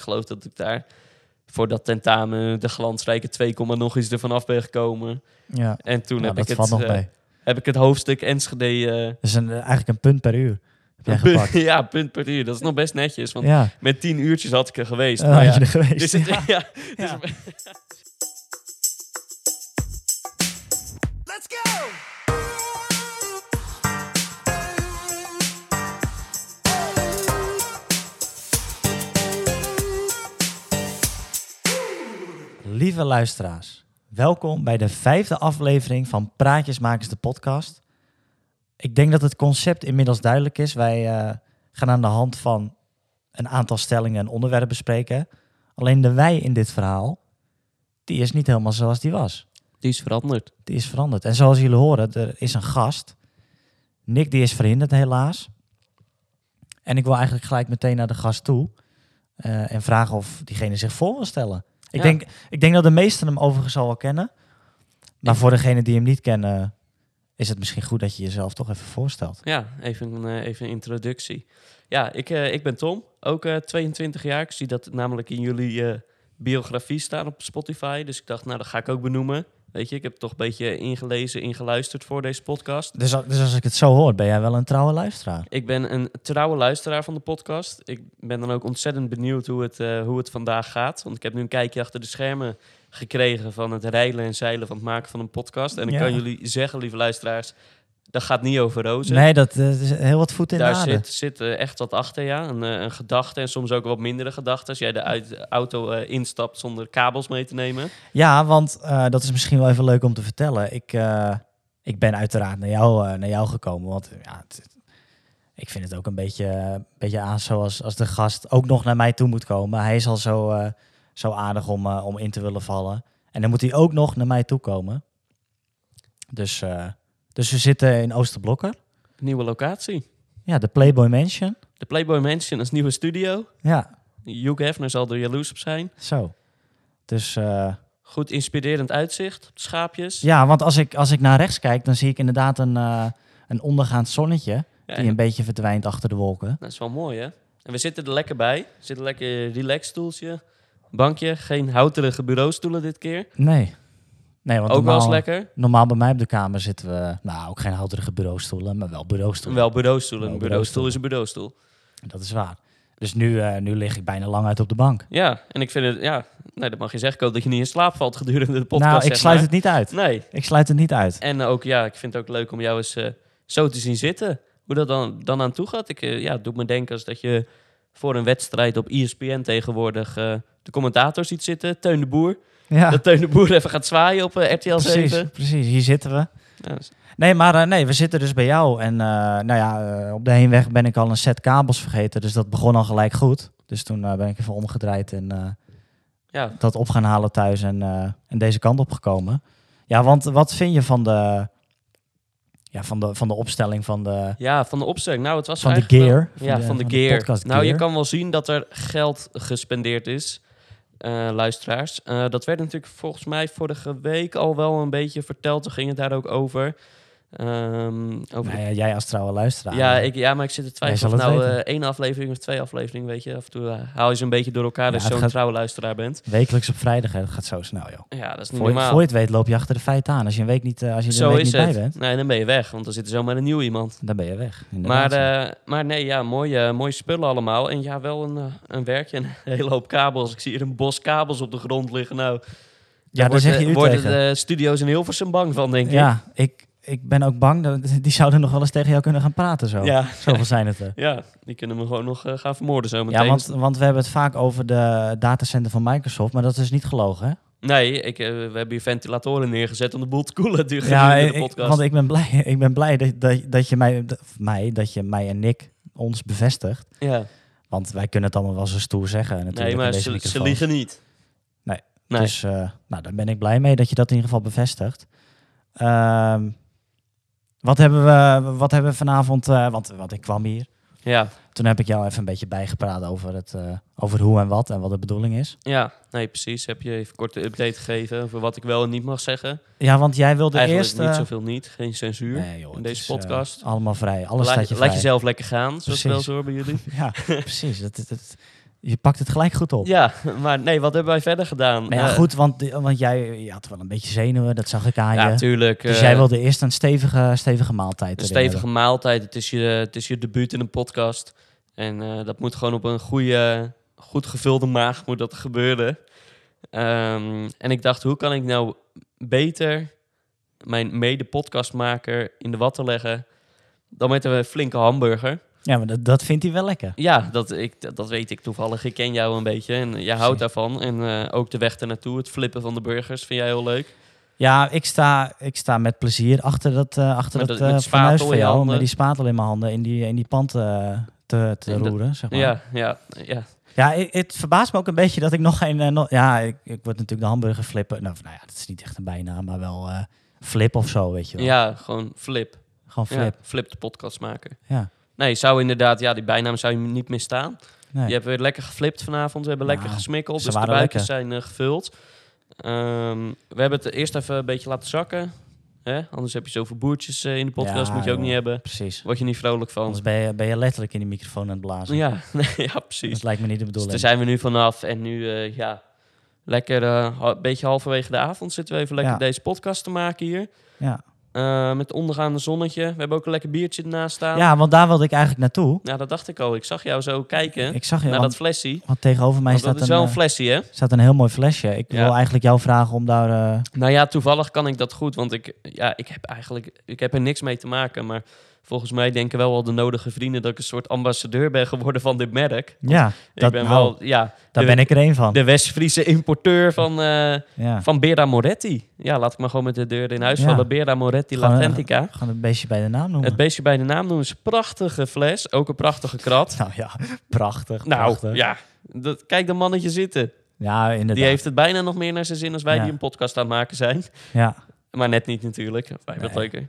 ik geloof dat ik daar voor dat tentamen de glansrijke 2, komma nog eens ervan af ben gekomen. Ja, En toen Ja, heb, dat ik valt het, nog eh, mee. heb ik het hoofdstuk Enschede... eh, Dus een, eigenlijk een punt per uur punt- ja, punt per uur. Dat is nog best netjes. Want ja, met tien uurtjes had ik er geweest. uh, Maar had ja, je er geweest. dus het- ja. ja, Ja. Let's go! Lieve luisteraars, welkom bij de vijfde aflevering van Praatjesmakers de podcast. Ik denk dat het concept inmiddels duidelijk is. Wij eh, gaan aan de hand van een aantal stellingen een onderwerp bespreken. Alleen de wij in dit verhaal, die is niet helemaal zoals die was. Die is veranderd. Die is veranderd. En zoals jullie horen, er is een gast. Nick die is verhinderd helaas. En ik wil eigenlijk gelijk meteen naar de gast toe. eh, en vragen of diegene zich voor wil stellen. Ik, Ja. denk, ik denk dat de meesten hem overigens al wel kennen. Maar voor degenen die hem niet kennen, is het misschien goed dat je jezelf toch even voorstelt. Ja, even een, eh, even een introductie. Ja, ik, eh, ik ben Tom, ook eh 22 jaar. Ik zie dat namelijk in jullie eh, biografie staan op Spotify. Dus ik dacht, nou, dat ga ik ook benoemen. Weet je, ik heb toch een beetje ingelezen, ingeluisterd voor deze podcast. Dus, dus als ik het zo hoor, ben jij wel een trouwe luisteraar. Ik ben een trouwe luisteraar van de podcast. Ik ben dan ook ontzettend benieuwd hoe het, eh, hoe het vandaag gaat. Want ik heb nu een kijkje achter de schermen gekregen van het rijlen en zeilen van het maken van een podcast. En ik Ja. kan jullie zeggen, lieve luisteraars, dat gaat niet over rozen. Nee, dat eh, is heel wat voet in de Daar aarde. zit, zit eh, echt wat achter, ja. Een, eh, een gedachte en soms ook wat mindere gedachten. Als jij de uit- auto instapt zonder kabels mee te nemen. Ja, want dat is misschien wel even leuk om te vertellen. Ik, ik ben uiteraard naar jou, naar jou gekomen. Want ja, het- ik vind het ook een beetje, een beetje aan zoals als de gast ook nog naar mij toe moet komen. Hij is al zo, zo aardig om, om in te willen vallen. En dan moet hij ook nog naar mij toe komen. Dus, dus we zitten in Oosterblokker. Nieuwe locatie. Ja, de Playboy Mansion. De Playboy Mansion als nieuwe studio. Ja, Hugh Hefner zal er jaloers op zijn. zo. Dus eh, Goed inspirerend uitzicht op de schaapjes. ja, want als ik, als ik naar rechts kijk, dan zie ik inderdaad een, eh, een ondergaand zonnetje. Ja, Die een beetje verdwijnt achter de wolken. Dat is wel mooi, hè? En we zitten er lekker bij. We zitten lekker relax stoeltje. Bankje. Geen houterige bureaustoelen dit keer. Nee. Nee, want ook wel eens lekker. normaal bij mij op de kamer zitten we... Nou, ook geen houterige bureaustoelen, maar wel bureaustoelen. Wel bureaustoelen. Wel Een bureaustoel is een bureaustoel. Dat is waar. Dus nu, eh, nu lig ik bijna lang uit op de bank. Ja, en ik vind het... Ja, nee, dat mag je zeggen. Ik hoop dat je niet in slaap valt gedurende de podcast, nou, ik sluit maar. het niet uit. Nee. Ik sluit het niet uit. En ook, ja, ik vind het ook leuk om jou eens eh, zo te zien zitten. Hoe dat dan, dan aan toe gaat. Ik, eh, ja, het doet me denken als dat je voor een wedstrijd op ESPN tegenwoordig de commentator ziet zitten. Teun de Boer. Ja, Dat Teun de Boer even gaat zwaaien op eh, RTL 7. precies, precies. Hier zitten we. Ja, is- Nee, maar eh, nee, we zitten dus bij jou. En eh, nou ja, op de heenweg ben ik al een set kabels vergeten. Dus dat begon al gelijk goed. Dus toen ben ik even omgedraaid en ja, dat op gaan halen thuis en, en deze kant op gekomen. Ja, want wat vind je van de, ja, van de, van de opstelling van de, ja, van de opstelling. Nou, het was van de wel- gear? ja, van de, van gear. nou, je kan wel zien dat er geld gespendeerd is, eh, luisteraars. Eh, dat werd natuurlijk volgens mij vorige week al wel een beetje verteld. Toen ging het daar ook over. Ehm, over Nou ja, jij als trouwe luisteraar. Ja, ik, ja, maar ik zit te Jij twijfelen of nou eh, één aflevering of twee afleveringen, weet je. Af en toe eh, haal je ze een beetje door elkaar, Ja, dus het zo'n trouwe luisteraar bent. Wekelijks op vrijdag, hè. dat gaat zo snel, joh. Ja, dat is niet Voor je, normaal. voor je het weet loop je achter de feiten aan. Als je een week niet, eh, als je er Zo een week is niet het. bij bent, Nee, dan ben je weg, want dan zit er zomaar een nieuw iemand. dan ben je weg. Maar, eh, maar nee, ja, mooie, mooie spullen allemaal. En ja, wel een, eh, een werkje, een hele hoop kabels. Ik zie hier een bos kabels op de grond liggen. Nou, ja, daar wordt, zeg eh, je u worden tegen. de studio's in Hilversum bang van, denk ik. Ja, ik, ik ben ook bang dat die zouden nog wel eens tegen jou kunnen gaan praten zo. ja. Zoveel zijn het er. Ja, die kunnen me gewoon nog eh, gaan vermoorden zo meteen. Ja, want, want we hebben het vaak over de datacenter van Microsoft, maar dat is niet gelogen, hè? Nee, ik, eh, we hebben hier ventilatoren neergezet om de boel te koelen. Ja, ik, de podcast. want ik ben blij, ik ben blij dat, dat, dat je mij, dat- mij, dat je mij en Nick ons bevestigt. ja. Want wij kunnen het allemaal wel zo stoer zeggen natuurlijk Nee, maar deze ze, liegen niet. Nee. Nee. Dus eh, nou, daar ben ik blij mee dat je dat in ieder geval bevestigt. Ehm, wat, hebben we, wat hebben we vanavond, eh, want, want ik kwam hier. ja, Toen heb ik jou even een beetje bijgepraat over, het, eh, over hoe en wat en wat de bedoeling is. ja, nee, precies. Heb je even kort de update gegeven over wat ik wel en niet mag zeggen. Ja, want jij wilde Eigenlijk eerst... niet eh, zoveel niet. Geen censuur. nee, joh, in deze is, podcast. allemaal vrij, alles laat, je laat vrij. jezelf lekker gaan, zoals wel Precies. zo hoor bij jullie. Ja, precies. Dat, dat, dat- Je pakt het gelijk goed op. Ja, maar nee, wat hebben wij verder gedaan? Maar ja, Eh, goed, want, want jij je had wel een beetje zenuwen, dat zag ik aan Ja, je. tuurlijk. Dus eh, jij wilde eerst een stevige, stevige maaltijd. Een stevige hebben. maaltijd. Het is, je, het is je debuut in een podcast. En eh, dat moet gewoon op een goede, goed gevulde maag moet dat gebeuren. Ehm, en ik dacht, hoe kan ik nou beter mijn mede-podcastmaker in de watten leggen dan met een flinke hamburger? Ja, maar dat, dat vindt hij wel lekker. Ja, dat, ik, dat- dat weet ik toevallig. Ik ken jou een beetje en jij houdt daarvan. En eh, ook de weg ernaartoe, het flippen van de burgers, vind jij heel leuk. Ja, ik sta, ik sta met plezier achter dat, eh achter Met dat met eh, spatel van jou. Met die spatel in mijn handen in die, in die pand te, te dat- roeren, zeg maar. Ja, ja, ja. Ja, het verbaast me ook een beetje dat ik nog geen... ja, ik, ik word natuurlijk de hamburger flippen. Nou, nou ja, dat is niet echt een bijnaam, maar wel flip of zo, weet je wel. ja gewoon flip. Gewoon Ja, flip. flip de podcastmaker. Ja. Nee, zou inderdaad, ja, die bijnaam zou je niet meer staan. Nee. Je hebt weer lekker geflipt vanavond. We hebben lekker gesmikkeld. Dus de buikjes zijn eh, gevuld. Ehm, we hebben het eerst even een beetje laten zakken. Hè? Anders heb je zoveel boertjes eh, in de podcast. Ja, moet je ook joh. niet hebben. Precies. Word je niet vrolijk van. Anders ben je, ben je letterlijk in die microfoon aan het blazen. Ja, ja, precies. Dat lijkt me niet de Dus bedoeling. daar zijn we nu vanaf. En nu, eh, ja, lekker een beetje halverwege de avond zitten we even lekker Ja. deze podcast te maken hier. Ja. Eh, met ondergaande zonnetje. We hebben ook een lekker biertje ernaast staan. ja, want daar wilde ik eigenlijk naartoe. Ja, dat dacht ik al. Ik zag jou zo kijken Ik zag naar want, dat flesje. want tegenover mij Want staat dat is een, wel een eh, flesje, hè? staat een heel mooi flesje. Ik Ja. wil eigenlijk jou vragen om daar... eh, Nou ja, toevallig kan ik dat goed, want ik, ja, ik heb eigenlijk ik heb er niks mee te maken. Maar volgens mij denken wel al de nodige vrienden dat ik een soort ambassadeur ben geworden van dit merk. ja, ik dat, ben nou, wel, ja, daar de, ben ik er één van. de West-Friese importeur van, eh ja. van Bera Moretti. Ja, laat ik maar gewoon met de deur in huis Ja. vallen. Bera Moretti Gewoon, eh, Latentica. Gewoon het beestje bij de naam noemen. Het beestje bij de naam noemen ze prachtige fles, ook een prachtige krat. Nou ja, prachtig. Nou, prachtig. ja, dat, kijk dat mannetje zitten. Ja, inderdaad. Die heeft het bijna nog meer naar zijn zin als wij Ja. die een podcast aan het maken zijn. Ja, Maar net niet natuurlijk. Wij Nee. leuker.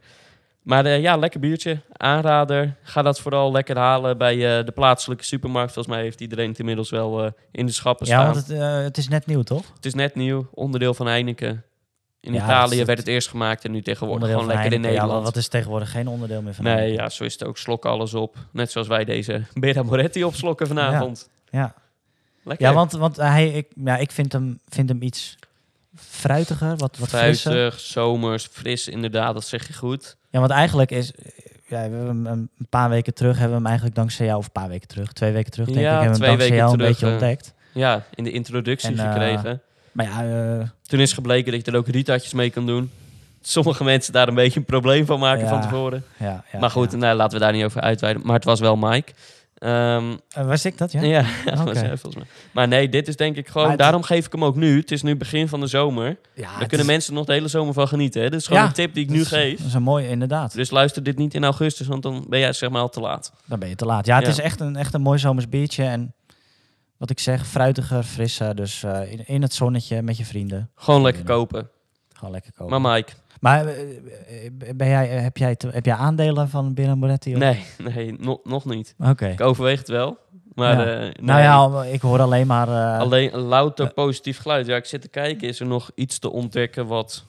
Maar eh, ja, lekker biertje. Aanrader. Ga dat vooral lekker halen bij eh, de plaatselijke supermarkt. Volgens mij heeft iedereen het inmiddels wel eh, in de schappen ja staan. want het, het is net nieuw, toch? Het is net nieuw. Onderdeel van Heineken. In Ja, Italië werd het eerst gemaakt en nu tegenwoordig gewoon lekker in Heineken. Ja, Nederland. wat is tegenwoordig geen onderdeel meer van nee, Heineken. ja, zo is het ook. Slok alles op. Net zoals wij deze Bera Moretti opslokken vanavond. Ja, Lekker. ja want, want hij, ik, ja, ik vind hem, vind hem iets fruitiger, wat, wat frisser. Zomers, fris inderdaad. Dat zeg je goed. Ja, want eigenlijk is... Ja, we hebben hem een paar weken terug hebben we hem eigenlijk dankzij jou, of een paar weken terug, twee weken terug, denk Ja, ik, hebben we hem dankzij jou een beetje eh. ontdekt. Ja, in de introductie En, eh, gekregen. Maar ja, eh, Toen is gebleken dat je er ook rietatjes mee kan doen. Sommige mensen daar een beetje een probleem van maken Ja, van tevoren. ja, ja. maar goed, nou, laten we daar niet over uitweiden. Maar het was wel Mike. Ehm, Eh, was ik dat, ja? ja, was volgens mij. Maar nee, dit is denk ik gewoon... Het- daarom geef ik hem ook nu. Het is nu begin van de zomer. Ja, Daar kunnen is- mensen nog de hele zomer van genieten. Hè? Dit is gewoon Ja, een tip die ik nu is- geef. Dat is een mooi, inderdaad. Dus luister dit niet in augustus, want dan ben jij zeg maar al te laat. Dan ben je te laat. Ja, het is echt een, echt een mooi zomers biertje. En wat ik zeg, fruitiger, frisser. Dus eh, in, in het zonnetje met je vrienden. Gewoon lekker kopen. Gewoon lekker kopen. Maar Mike, Maar eh, eh, ben jij, heb, jij te- heb jij aandelen van Bira Moretti? of- nee, nee no- nog niet. Oké. Ik overweeg het wel. Maar Ja. eh, nee. Nou ja, ik hoor alleen maar... eh, Alleen een louter positief geluid. Ja, ik zit te kijken. Is er nog iets te ontdekken wat...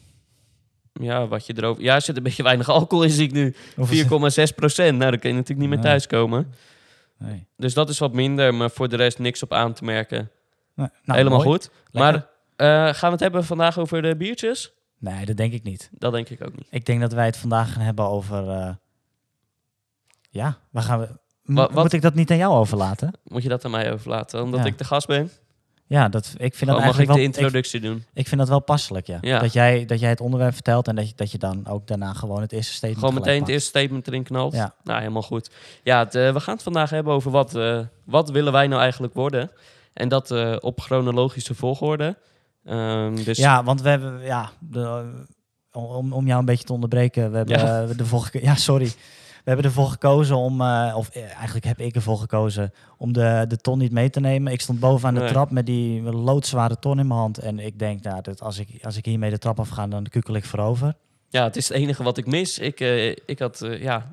Ja, wat je erover... Ja, er zit een beetje weinig alcohol in, zie ik nu. 4,6 hoeveel- procent. Nou, daar kun je natuurlijk niet meer thuiskomen. Nee. Dus dat is wat minder, maar voor de rest niks op aan te merken. Nee, nou, Helemaal mooi. goed. Lekker. Maar eh, gaan we het hebben vandaag over de biertjes? Nee, dat denk ik niet. Dat denk ik ook niet. Ik denk dat wij het vandaag gaan hebben over... eh, ja, waar gaan we... Wat- Moet ik dat niet aan jou overlaten? Moet je dat aan mij overlaten? Omdat Ja. ik de gast ben? Ja, dat, ik vind dat Gewoon mag ik eigenlijk de wel... ik- introductie doen? Ik vind dat wel passelijk, ja. Ja. Dat, jij, dat jij het onderwerp vertelt en dat je, dat je dan ook daarna gewoon het eerste statement Gewoon meteen het eerste statement erin knalt? Ja. Nou, helemaal goed. Ja, het, eh, we gaan het vandaag hebben over wat, eh, wat willen wij nou eigenlijk worden? En dat op chronologische volgorde. Ehm, dus. Ja, want we hebben... Ja, de, om, om jou een beetje te onderbreken. We hebben Ja. eh, ervoor geko- Ja, sorry. We hebben ervoor gekozen om... eh, of eh, eigenlijk heb ik ervoor gekozen om de, de ton niet mee te nemen. Ik stond bovenaan de Nee. trap met die loodzware ton in mijn hand. En ik denk, nou, dat als, ik, als ik hiermee de trap afga, dan kukel ik voorover. ja, het is het enige wat ik mis. Ik, ik had, ja,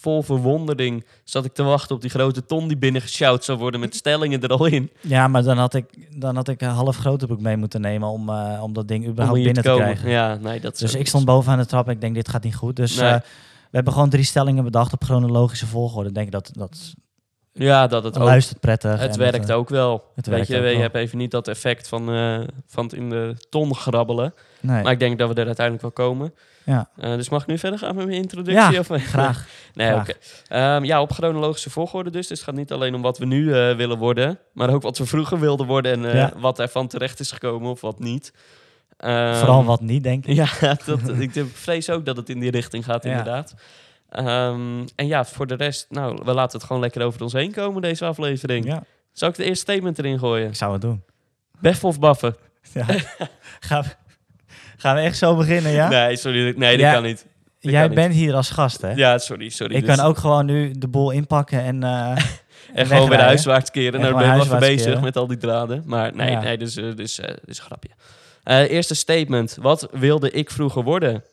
vol verwondering zat ik te wachten op die grote ton die binnengesjouwd zou worden met stellingen er al in. Ja, maar dan had ik, dan had ik een half grote broek mee moeten nemen om, eh, om dat ding überhaupt te binnen te, krijgen. Ja, nee, dat Dus ik stond bovenaan de trap en ik denk, dit gaat niet goed. Dus Nee. eh, we hebben gewoon drie stellingen bedacht op chronologische volgorde. Ik denk dat, dat Ja, dat het ook... luistert prettig. Het werkt eh, ook wel. het Weet je, je hebt even niet dat effect van, van het in de ton grabbelen. Nee, Maar ik denk dat we er uiteindelijk wel komen. Ja, Eh, dus mag ik nu verder gaan met mijn introductie? Ja, of, graag. Nee, graag. oké. Ehm, ja, op chronologische volgorde dus. Dus het gaat niet alleen om wat we nu eh, willen worden, maar ook wat we vroeger wilden worden en Ja. wat ervan terecht is gekomen of wat niet. Ehm, Vooral wat niet, denk ik. Ja, dat, ik vrees ook dat het in die richting gaat, Ja. inderdaad. Ehm, en ja, voor de rest, nou, we laten het gewoon lekker over ons heen komen, deze aflevering. Ja, Zou ik de eerste statement erin gooien? ik zou het doen. Beffen of baffen? Ja. gaan, we, gaan we echt zo beginnen, ja? Nee, sorry. Nee, dat Ja, kan niet. dat Jij kan niet. bent hier als gast, hè? Ja, sorry, sorry. ik Dus- kan ook gewoon nu de boel inpakken en... eh, En gewoon weer huiswaarts keren. En Nou, ben ik wel bezig met al die draden. Maar nee, Ja. nee dus, eh, dus, dus een grapje. Eerste statement. Wat wilde ik vroeger worden?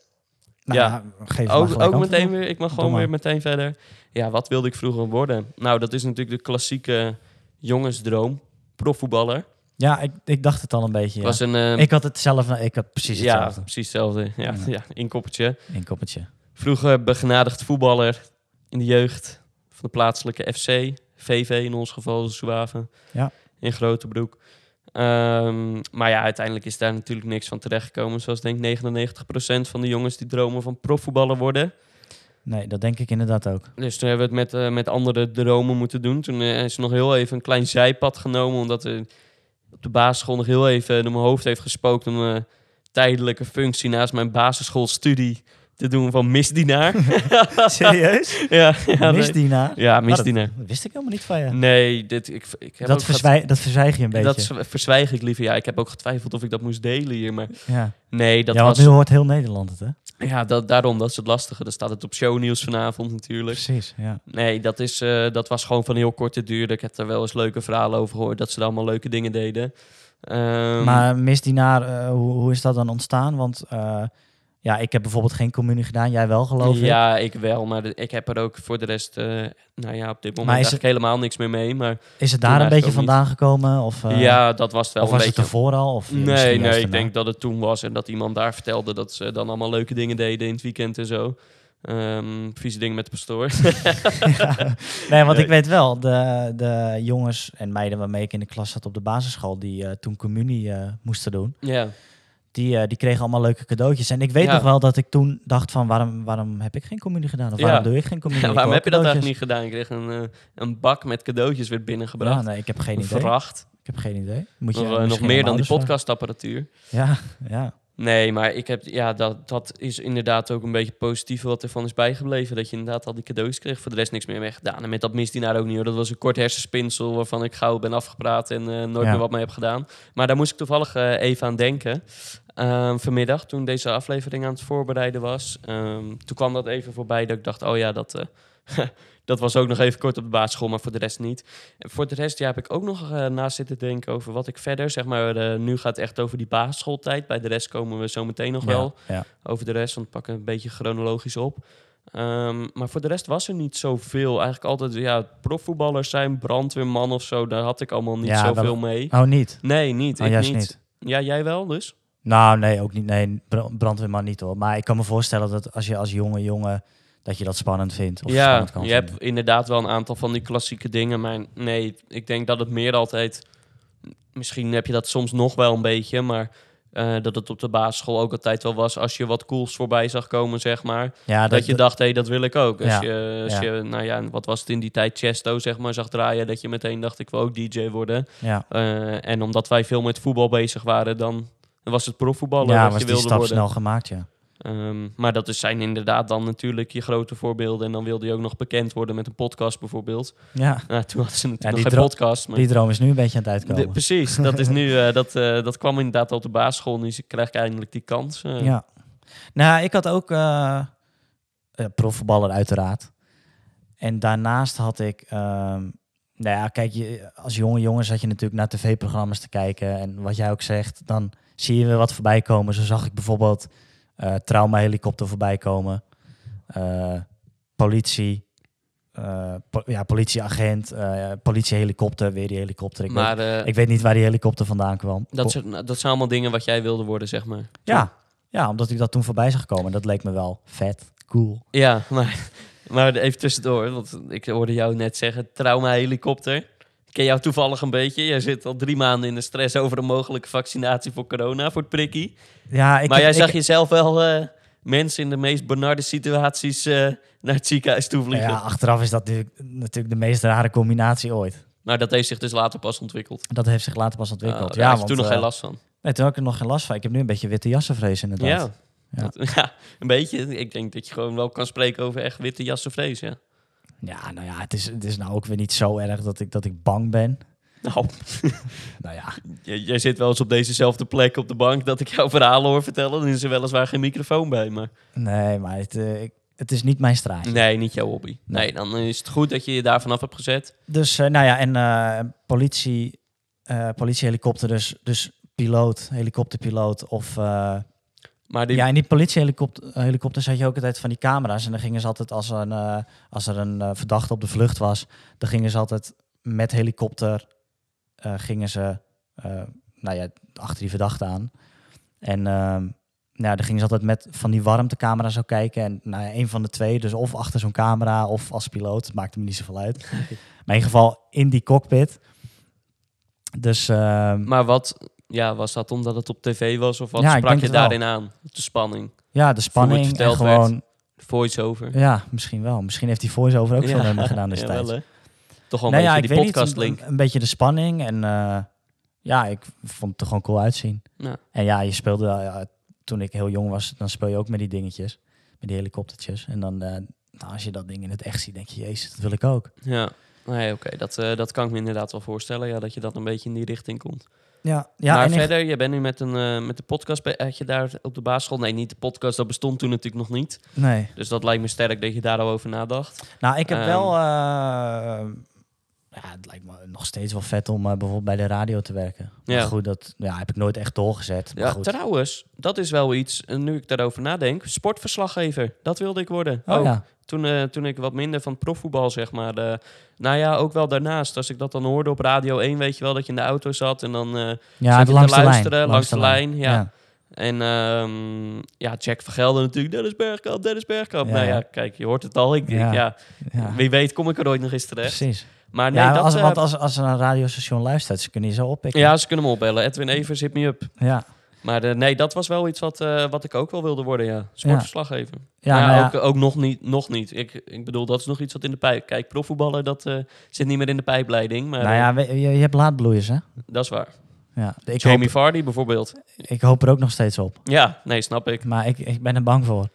Nou, Ja. geef Ook, ook meteen weer, ik mag gewoon weer meteen verder. Ja, wat wilde ik vroeger worden? Nou, dat is natuurlijk de klassieke jongensdroom. Profvoetballer. Ja, ik, ik dacht het al een beetje, ja. Was een, eh, Ik had het zelf... Ik had precies ja, hetzelfde. precies hetzelfde. Ja, Ja. ja. inkoppertje. In koppertje. Vroeger begenadigd voetballer in de jeugd van de plaatselijke FC. VV in ons geval, Zouave. Ja. In Grotebroek. Ehm, maar ja, uiteindelijk is daar natuurlijk niks van terechtgekomen. Zoals denk ik 99% van de jongens die dromen van profvoetballer worden. Nee, dat denk ik inderdaad ook. Dus toen hebben we het met, eh, met andere dromen moeten doen. Toen eh, is er nog heel even een klein zijpad genomen. Omdat er op de basisschool nog heel even door mijn hoofd heeft gespookt... om een tijdelijke functie naast mijn basisschoolstudie te doen van misdienaar. Serieus? ja, ja, nee. Misdienaar? Ja, misdienaar. Dat wist ik helemaal niet van je. Nee, dit, ik, ik heb dat, verzwij, dat verzwijg je een beetje. dat verzwijg ik liever. Ja, ik heb ook getwijfeld of ik dat moest delen hier. Maar ja, nee, dat ja want was... nu hoort heel Nederland het, hè? Ja, dat, daarom, dat is het lastige. Dan staat het op shownieuws vanavond natuurlijk. Precies, ja. Nee, dat, is, eh, dat was gewoon van heel korte duur. Ik heb er wel eens leuke verhalen over gehoord. Dat ze er allemaal leuke dingen deden. Ehm, maar misdienaar, eh, hoe, hoe is dat dan ontstaan? Want eh, ja, ik heb bijvoorbeeld geen communie gedaan. Jij wel, geloof ik. ja, ik wel. Maar de- ik heb er ook voor de rest... eh, nou ja, op dit moment is eigenlijk helemaal niks meer mee. Maar Is het daar een beetje niet. vandaan gekomen? Of, eh, ja, dat was het wel of een was beetje... het ervoor al? Of Nee, nee, ik denk dat het toen was en dat iemand daar vertelde dat ze dan allemaal leuke dingen deden in het weekend en zo. Ehm vieze dingen met de pastoor. Ja. Nee, want ik weet wel, de, de jongens en meiden waarmee ik in de klas zat op de basisschool, die eh, toen communie moesten doen, ja. Die, eh, die kregen allemaal leuke cadeautjes. En ik weet Ja. nog wel dat ik toen dacht van, waarom, waarom heb ik geen communie gedaan? Of Ja. waarom doe ik geen communie? Ik waarom heb je dat eigenlijk niet gedaan? Ik kreeg een, eh, een bak met cadeautjes werd Ja, binnengebracht. nee, ik heb geen een idee. Ik heb geen idee. Moet je Nog, eh, nog meer dan die podcastapparatuur. Ja, ja. Nee, maar ik heb, ja, dat, dat is inderdaad ook een beetje positief wat ervan is bijgebleven. Dat je inderdaad al die cadeautjes kreeg. Voor de rest niks meer mee gedaan. En met dat misdienaar ook niet hoor. Dat was een kort hersenspinsel waarvan ik gauw ben afgepraat en nooit Ja. meer wat mee heb gedaan. Maar daar moest ik toevallig even aan denken. Ehm, vanmiddag, toen deze aflevering aan het voorbereiden was. Ehm, toen kwam dat even voorbij dat ik dacht, oh ja, dat... eh, Dat was ook nog even kort op de basisschool, maar voor de rest niet. En voor de rest ja, heb ik ook nog eh naast zitten denken over wat ik verder... Zeg maar, eh, nu gaat het echt over die basisschooltijd. Bij de rest komen we zo meteen nog wel Ja, over de rest, want pakken een beetje chronologisch op. Ehm, maar voor de rest was er niet zoveel. Eigenlijk altijd, ja, profvoetballers zijn, brandweerman of zo. Daar had ik allemaal niet Ja, zoveel wel- mee. Oh, niet? Nee, niet. Oh, ik niet. Ja, jij wel dus? Nou, nee, ook niet. Nee, bra- brandweerman niet hoor. Maar ik kan me voorstellen dat als je als jonge jongen, dat je dat spannend vindt. Of ja, spannend kan je vinden. hebt inderdaad wel een aantal van die klassieke dingen. Maar nee, ik denk dat het meer altijd... Misschien heb je dat soms nog wel een beetje, maar... eh, dat het op de basisschool ook altijd wel was als je wat cools voorbij zag komen, zeg maar. Ja, Dat, je dacht, hé, dat wil ik ook. Als, Ja, je, als ja. je, nou ja, wat was het in die tijd, Chesto, zeg maar, zag draaien, dat je meteen dacht, ik wil ook DJ worden. Ja, Eh, en omdat wij veel met voetbal bezig waren, dan was het profvoetballen ja wat was je die wilde stap worden. snel gemaakt, ja. Ehm, maar dat is, zijn inderdaad dan natuurlijk je grote voorbeelden. En dan wilde je ook nog bekend worden met een podcast bijvoorbeeld. Ja, Nou, toen hadden ze natuurlijk die nog geen dro- podcast. Maar die droom is nu een beetje aan het De- uitkomen. precies, dat, is nu, eh, dat, eh, dat kwam inderdaad al op de basisschool. Nu krijg ik eindelijk die kans. eh. Ja. Nou, ik had ook profvoetballer uiteraard. En daarnaast had ik... ehm, nou ja, kijk, je, als jonge jongen zat je natuurlijk naar tv-programma's te kijken. En wat jij ook zegt, dan zie je weer wat voorbij komen. Zo zag ik bijvoorbeeld eh trauma-helikopter voorbij komen. Eh, politie. po- ja, politieagent. eh politiehelikopter, weer die helikopter. Ik, Maar weet, ik weet niet waar die helikopter vandaan kwam. dat, zijn, dat zijn allemaal dingen wat jij wilde worden, zeg maar. Ja, ja, omdat ik dat toen voorbij zag komen. Dat leek me wel vet, cool. Ja, maar Maar even tussendoor, want ik hoorde jou net zeggen, trauma-helikopter. Ik ken jou toevallig een beetje. Jij zit al drie maanden in de stress over een mogelijke vaccinatie voor corona, voor het prikkie. Ja, ik maar heb- jij zag ik- jezelf wel eh, mensen in de meest benarde situaties eh, naar het ziekenhuis toe vliegen. Ja, achteraf is dat natuurlijk, natuurlijk de meest rare combinatie ooit. Maar dat heeft zich dus later pas ontwikkeld. Dat heeft zich later pas ontwikkeld. Ah, ja, had je want, toen nog eh, geen last van. Nee, toen had ik er nog geen last van. Ik heb nu een beetje witte jassenvrees inderdaad. Ja. Ja. Dat- ja, een beetje. Ik denk dat je gewoon wel kan spreken over echt witte jassenvrees, ja. Ja, nou ja, het is, het is nou ook weer niet zo erg dat ik, dat ik bang ben. Nou, Nou ja, jij, jij zit wel eens op dezezelfde plek op de bank dat ik jouw verhalen hoor vertellen. Dan is er weliswaar geen microfoon bij, maar... nee, maar het, eh, ik, het is niet mijn straatje. Nee, niet jouw hobby. Nee, Nee. dan is het goed dat je je daar vanaf hebt gezet. Dus, eh, nou ja, en eh, politie, eh politiehelikopter, dus, dus piloot, helikopterpiloot of... Maar die, Ja, in die politiehelikopters had je ook altijd van die camera's. En dan gingen ze altijd, als er een, eh, als er een eh, verdachte op de vlucht was, dan gingen ze altijd met helikopter, eh, gingen ze, nou ja, achter die verdachte aan. En ehm, nou ja, dan gingen ze altijd met van die warmtecamera zo kijken. En nou ja, een van de twee, dus of achter zo'n camera of als piloot, het maakte me niet zoveel uit. maar in ieder geval in die cockpit. Dus ehm, maar wat... Ja, was dat omdat het op tv was? Of wat Ja, sprak je wel. daarin aan? De spanning? ja, de spanning en gewoon... Voice-over? Ja, misschien wel. Misschien heeft die voice-over ook veel Ja, me gedaan ja, destijds. wel, hè? Toch wel een nee, ja, beetje die podcast-link. een, een beetje de spanning en eh, ja, ik vond het er gewoon cool uitzien. Ja. En ja, je speelde, toen ik heel jong was, dan speel je ook met die dingetjes, met die helikoptertjes. En dan, eh, nou, als je dat ding in het echt ziet, denk je, jezus, dat wil ik ook. Ja, nee, oké. Dat, eh, dat kan ik me inderdaad wel voorstellen. Ja, dat je dat een beetje in die richting komt. Ja, ja maar en verder, je bent nu met, een, eh, met de podcast, had je daar op de basisschool... Nee, niet de podcast, dat bestond toen natuurlijk nog niet. nee. Dus dat lijkt me sterk dat je daar al over nadacht. Nou, ik heb Ehm. wel, eh, ja, het lijkt me nog steeds wel vet om eh, bijvoorbeeld bij de radio te werken. Maar Ja. goed, dat ja, heb ik nooit echt doorgezet. Maar Ja, goed. trouwens, dat is wel iets, en nu ik daarover nadenk, sportverslaggever. Dat wilde ik worden. Oh, Ook. ja. Toen, eh, toen ik wat minder van profvoetbal, zeg maar. eh, nou ja, ook wel daarnaast. Als ik dat dan hoorde op Radio 1, weet je wel, dat je in de auto zat en dan... eh, Ja, langs te de luisteren, lijn. langs de lijn, ja. ja. En ehm, ja, Jack van Gelder natuurlijk. Dennis Bergkamp, Dennis Bergkamp. Ja, nou ja, kijk, je hoort het al. Ik, Ja. ja. ja. wie weet kom ik er ooit nog eens terecht. Precies. Maar nee, ja, dat... als, eh, want als, als er een radiostation luistert, ze kunnen je zo oppikken. ja, ze kunnen me opbellen. Edwin Evers, hit me up. ja. Maar eh, nee, dat was wel iets wat, eh, wat ik ook wel wilde worden, ja. Sportverslaggever. Ja, Ja, nou ja. ook, ook nog niet. Nog niet. Ik, ik bedoel, dat is nog iets wat in de pijp... Kijk, profvoetballen, dat eh, zit niet meer in de pijpleiding. Maar nou eh, ja, je, je hebt laadbloeiers, hè? dat is waar. Ja. Ik, Jamie hoop, Vardy bijvoorbeeld. ik hoop er ook nog steeds op. Ja, nee, snap ik. Maar ik, ik ben er bang voor.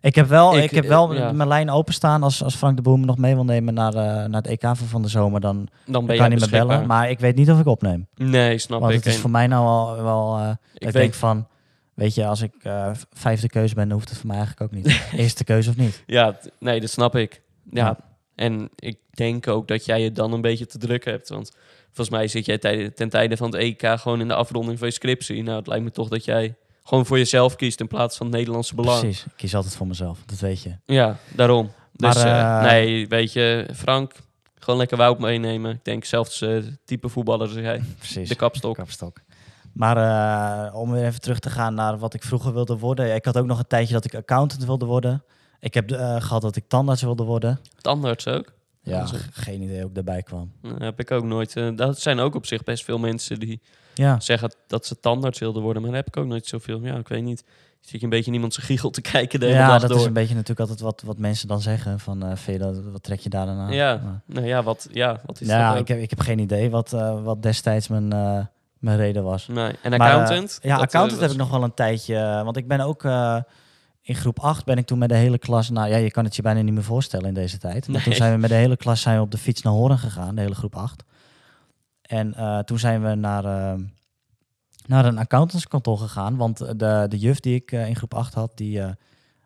Ik heb wel, ik, Ik, heb eh, wel ja. mijn lijn openstaan. Als, als Frank de Boer me nog mee wil nemen naar, eh, naar het EK van van de zomer, dan, Dan dan ben kan je hij me bellen. Maar ik weet niet of ik opneem. Nee, snap Want ik. het is voor mij nou wel, wel eh, ik denk van, weet je, als ik eh, vijfde keuze ben, dan hoeft het voor mij eigenlijk ook niet. Eerste keuze of niet. Ja, nee, dat snap ik. Ja. Ja. En ik denk ook dat jij je dan een beetje te druk hebt. Want volgens mij zit jij ten tijde van het EK gewoon in de afronding van je scriptie. Nou, het lijkt me toch dat jij gewoon voor jezelf kiest in plaats van het Nederlandse belang. Precies. Ik kies altijd voor mezelf, dat weet je. Ja, daarom. Maar, Dus eh, nee, weet je, Frank, gewoon lekker Wout meenemen. Ik denk zelfs eh, type voetballer als jij. Precies. De kapstok. Kapstok. Maar om weer even terug te gaan naar wat ik vroeger wilde worden. Ik had ook nog een tijdje dat ik accountant wilde worden. Ik heb eh, gehad dat ik tandarts wilde worden. Tandarts ook. Ja, geen idee hoe ik daarbij kwam. Dat heb ik ook nooit. dat zijn ook op zich best veel mensen die Ja, zeggen dat ze tandarts wilden worden. Maar daar heb ik ook nooit zoveel. Ja, ik weet niet. Zit je een beetje in iemand zijn giegel te kijken de hele ja dag dat door. is een beetje natuurlijk altijd wat, wat mensen dan zeggen. Van, eh, vind je dat, wat trek je daar dan aan? Ja, Maar- nou ja, wat, ja, wat is ja, dat ik heb, ik heb geen idee wat, eh, wat destijds mijn, eh, mijn reden was. Nee. En Maar, eh, accountant? ja, eh, accountant heb ik nog wel een tijdje. eh, Want ik ben ook eh, in groep 8 ben ik toen met de hele klas. Nou ja, je kan het je bijna niet meer voorstellen in deze tijd. Maar toen zijn we met de hele klas zijn we op de fiets naar Horen gegaan, de hele groep 8. En eh, toen zijn we naar, eh, naar een accountantskantoor gegaan. Want de, de juf die ik eh, in groep 8 had, die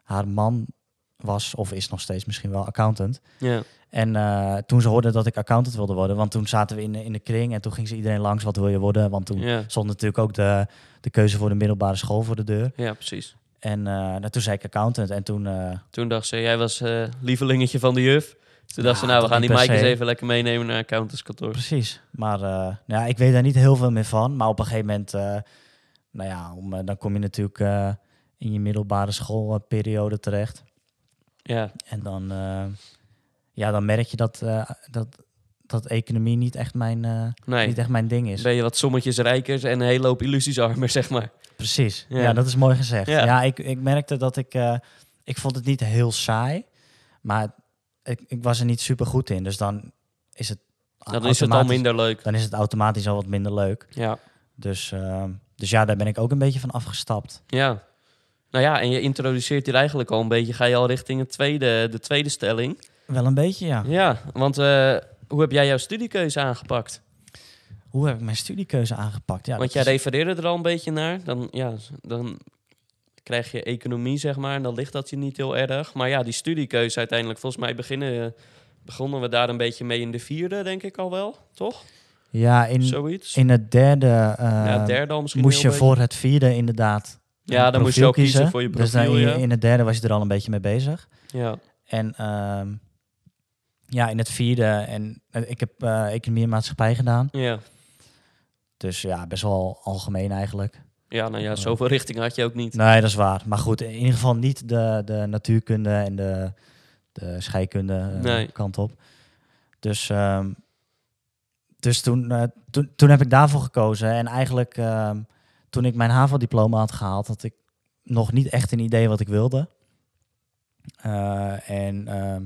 haar man was, of is nog steeds misschien wel accountant. Ja, En toen ze hoorde dat ik accountant wilde worden, want toen zaten we in, de- in de kring en toen ging ze iedereen langs, wat wil je worden? Want toen ja, stond natuurlijk ook de, de keuze voor de middelbare school voor de deur. ja, precies. En nou, toen zei ik accountant en toen... Toen dacht ze, jij was lievelingetje van de juf. Toen dacht ze, Ja, nou, we gaan die eens se. even lekker meenemen naar accountantskantoor. precies. Maar nou ja, ik weet daar niet heel veel meer van. Maar op een gegeven moment, eh, nou ja, om, eh, dan kom je natuurlijk in je middelbare schoolperiode terecht. Ja, En dan, ja, dan merk je dat, dat, dat economie niet echt, mijn, nee. niet echt mijn ding is. Ben je wat sommetjes rijker en een hele hoop illusies armer, zeg maar. Precies. Ja. Ja. dat is mooi gezegd. Ja. Ja, ik, ik merkte dat ik... ik vond het niet heel saai, maar ik, ik was er niet super goed in. Dus dan is het Dan is het al minder leuk. Dan is het automatisch al wat minder leuk. Ja. Dus, eh, dus ja, daar ben ik ook een beetje van afgestapt. Ja. Nou ja, en je introduceert hier eigenlijk al een beetje, ga je al richting het tweede, de tweede stelling. Wel een beetje, ja. Ja, want eh, hoe heb jij jouw studiekeuze aangepakt? Hoe heb ik mijn studiekeuze aangepakt? Ja, Want jij is- refereerde er al een beetje naar. Dan, ja, dan krijg je economie, zeg maar, en dan ligt dat je niet heel erg. Maar ja, die studiekeuze uiteindelijk, volgens mij beginnen, begonnen we daar een beetje mee in de vierde, denk ik al wel, toch? ja, in, Zoiets. in het derde, ja, derde al misschien moest je beetje. voor het vierde inderdaad Ja, dan moest je ook kiezen voor je Dus dan profiel, in, ja. in het derde was je er al een beetje mee bezig. Ja, En ehm, ja, in het vierde, en eh, ik heb eh, economie en maatschappij gedaan. ja. Dus ja, best wel algemeen eigenlijk. Ja, nou ja, zoveel richting had je ook niet. Nee, dat is waar. Maar goed, in ieder geval niet de, de natuurkunde en de, de scheikunde eh, Nee. kant op. Dus, ehm, dus toen, eh, toen, toen heb ik daarvoor gekozen. En eigenlijk, ehm, toen ik mijn HAVO-diploma had gehaald, had ik nog niet echt een idee wat ik wilde. Eh, en ehm,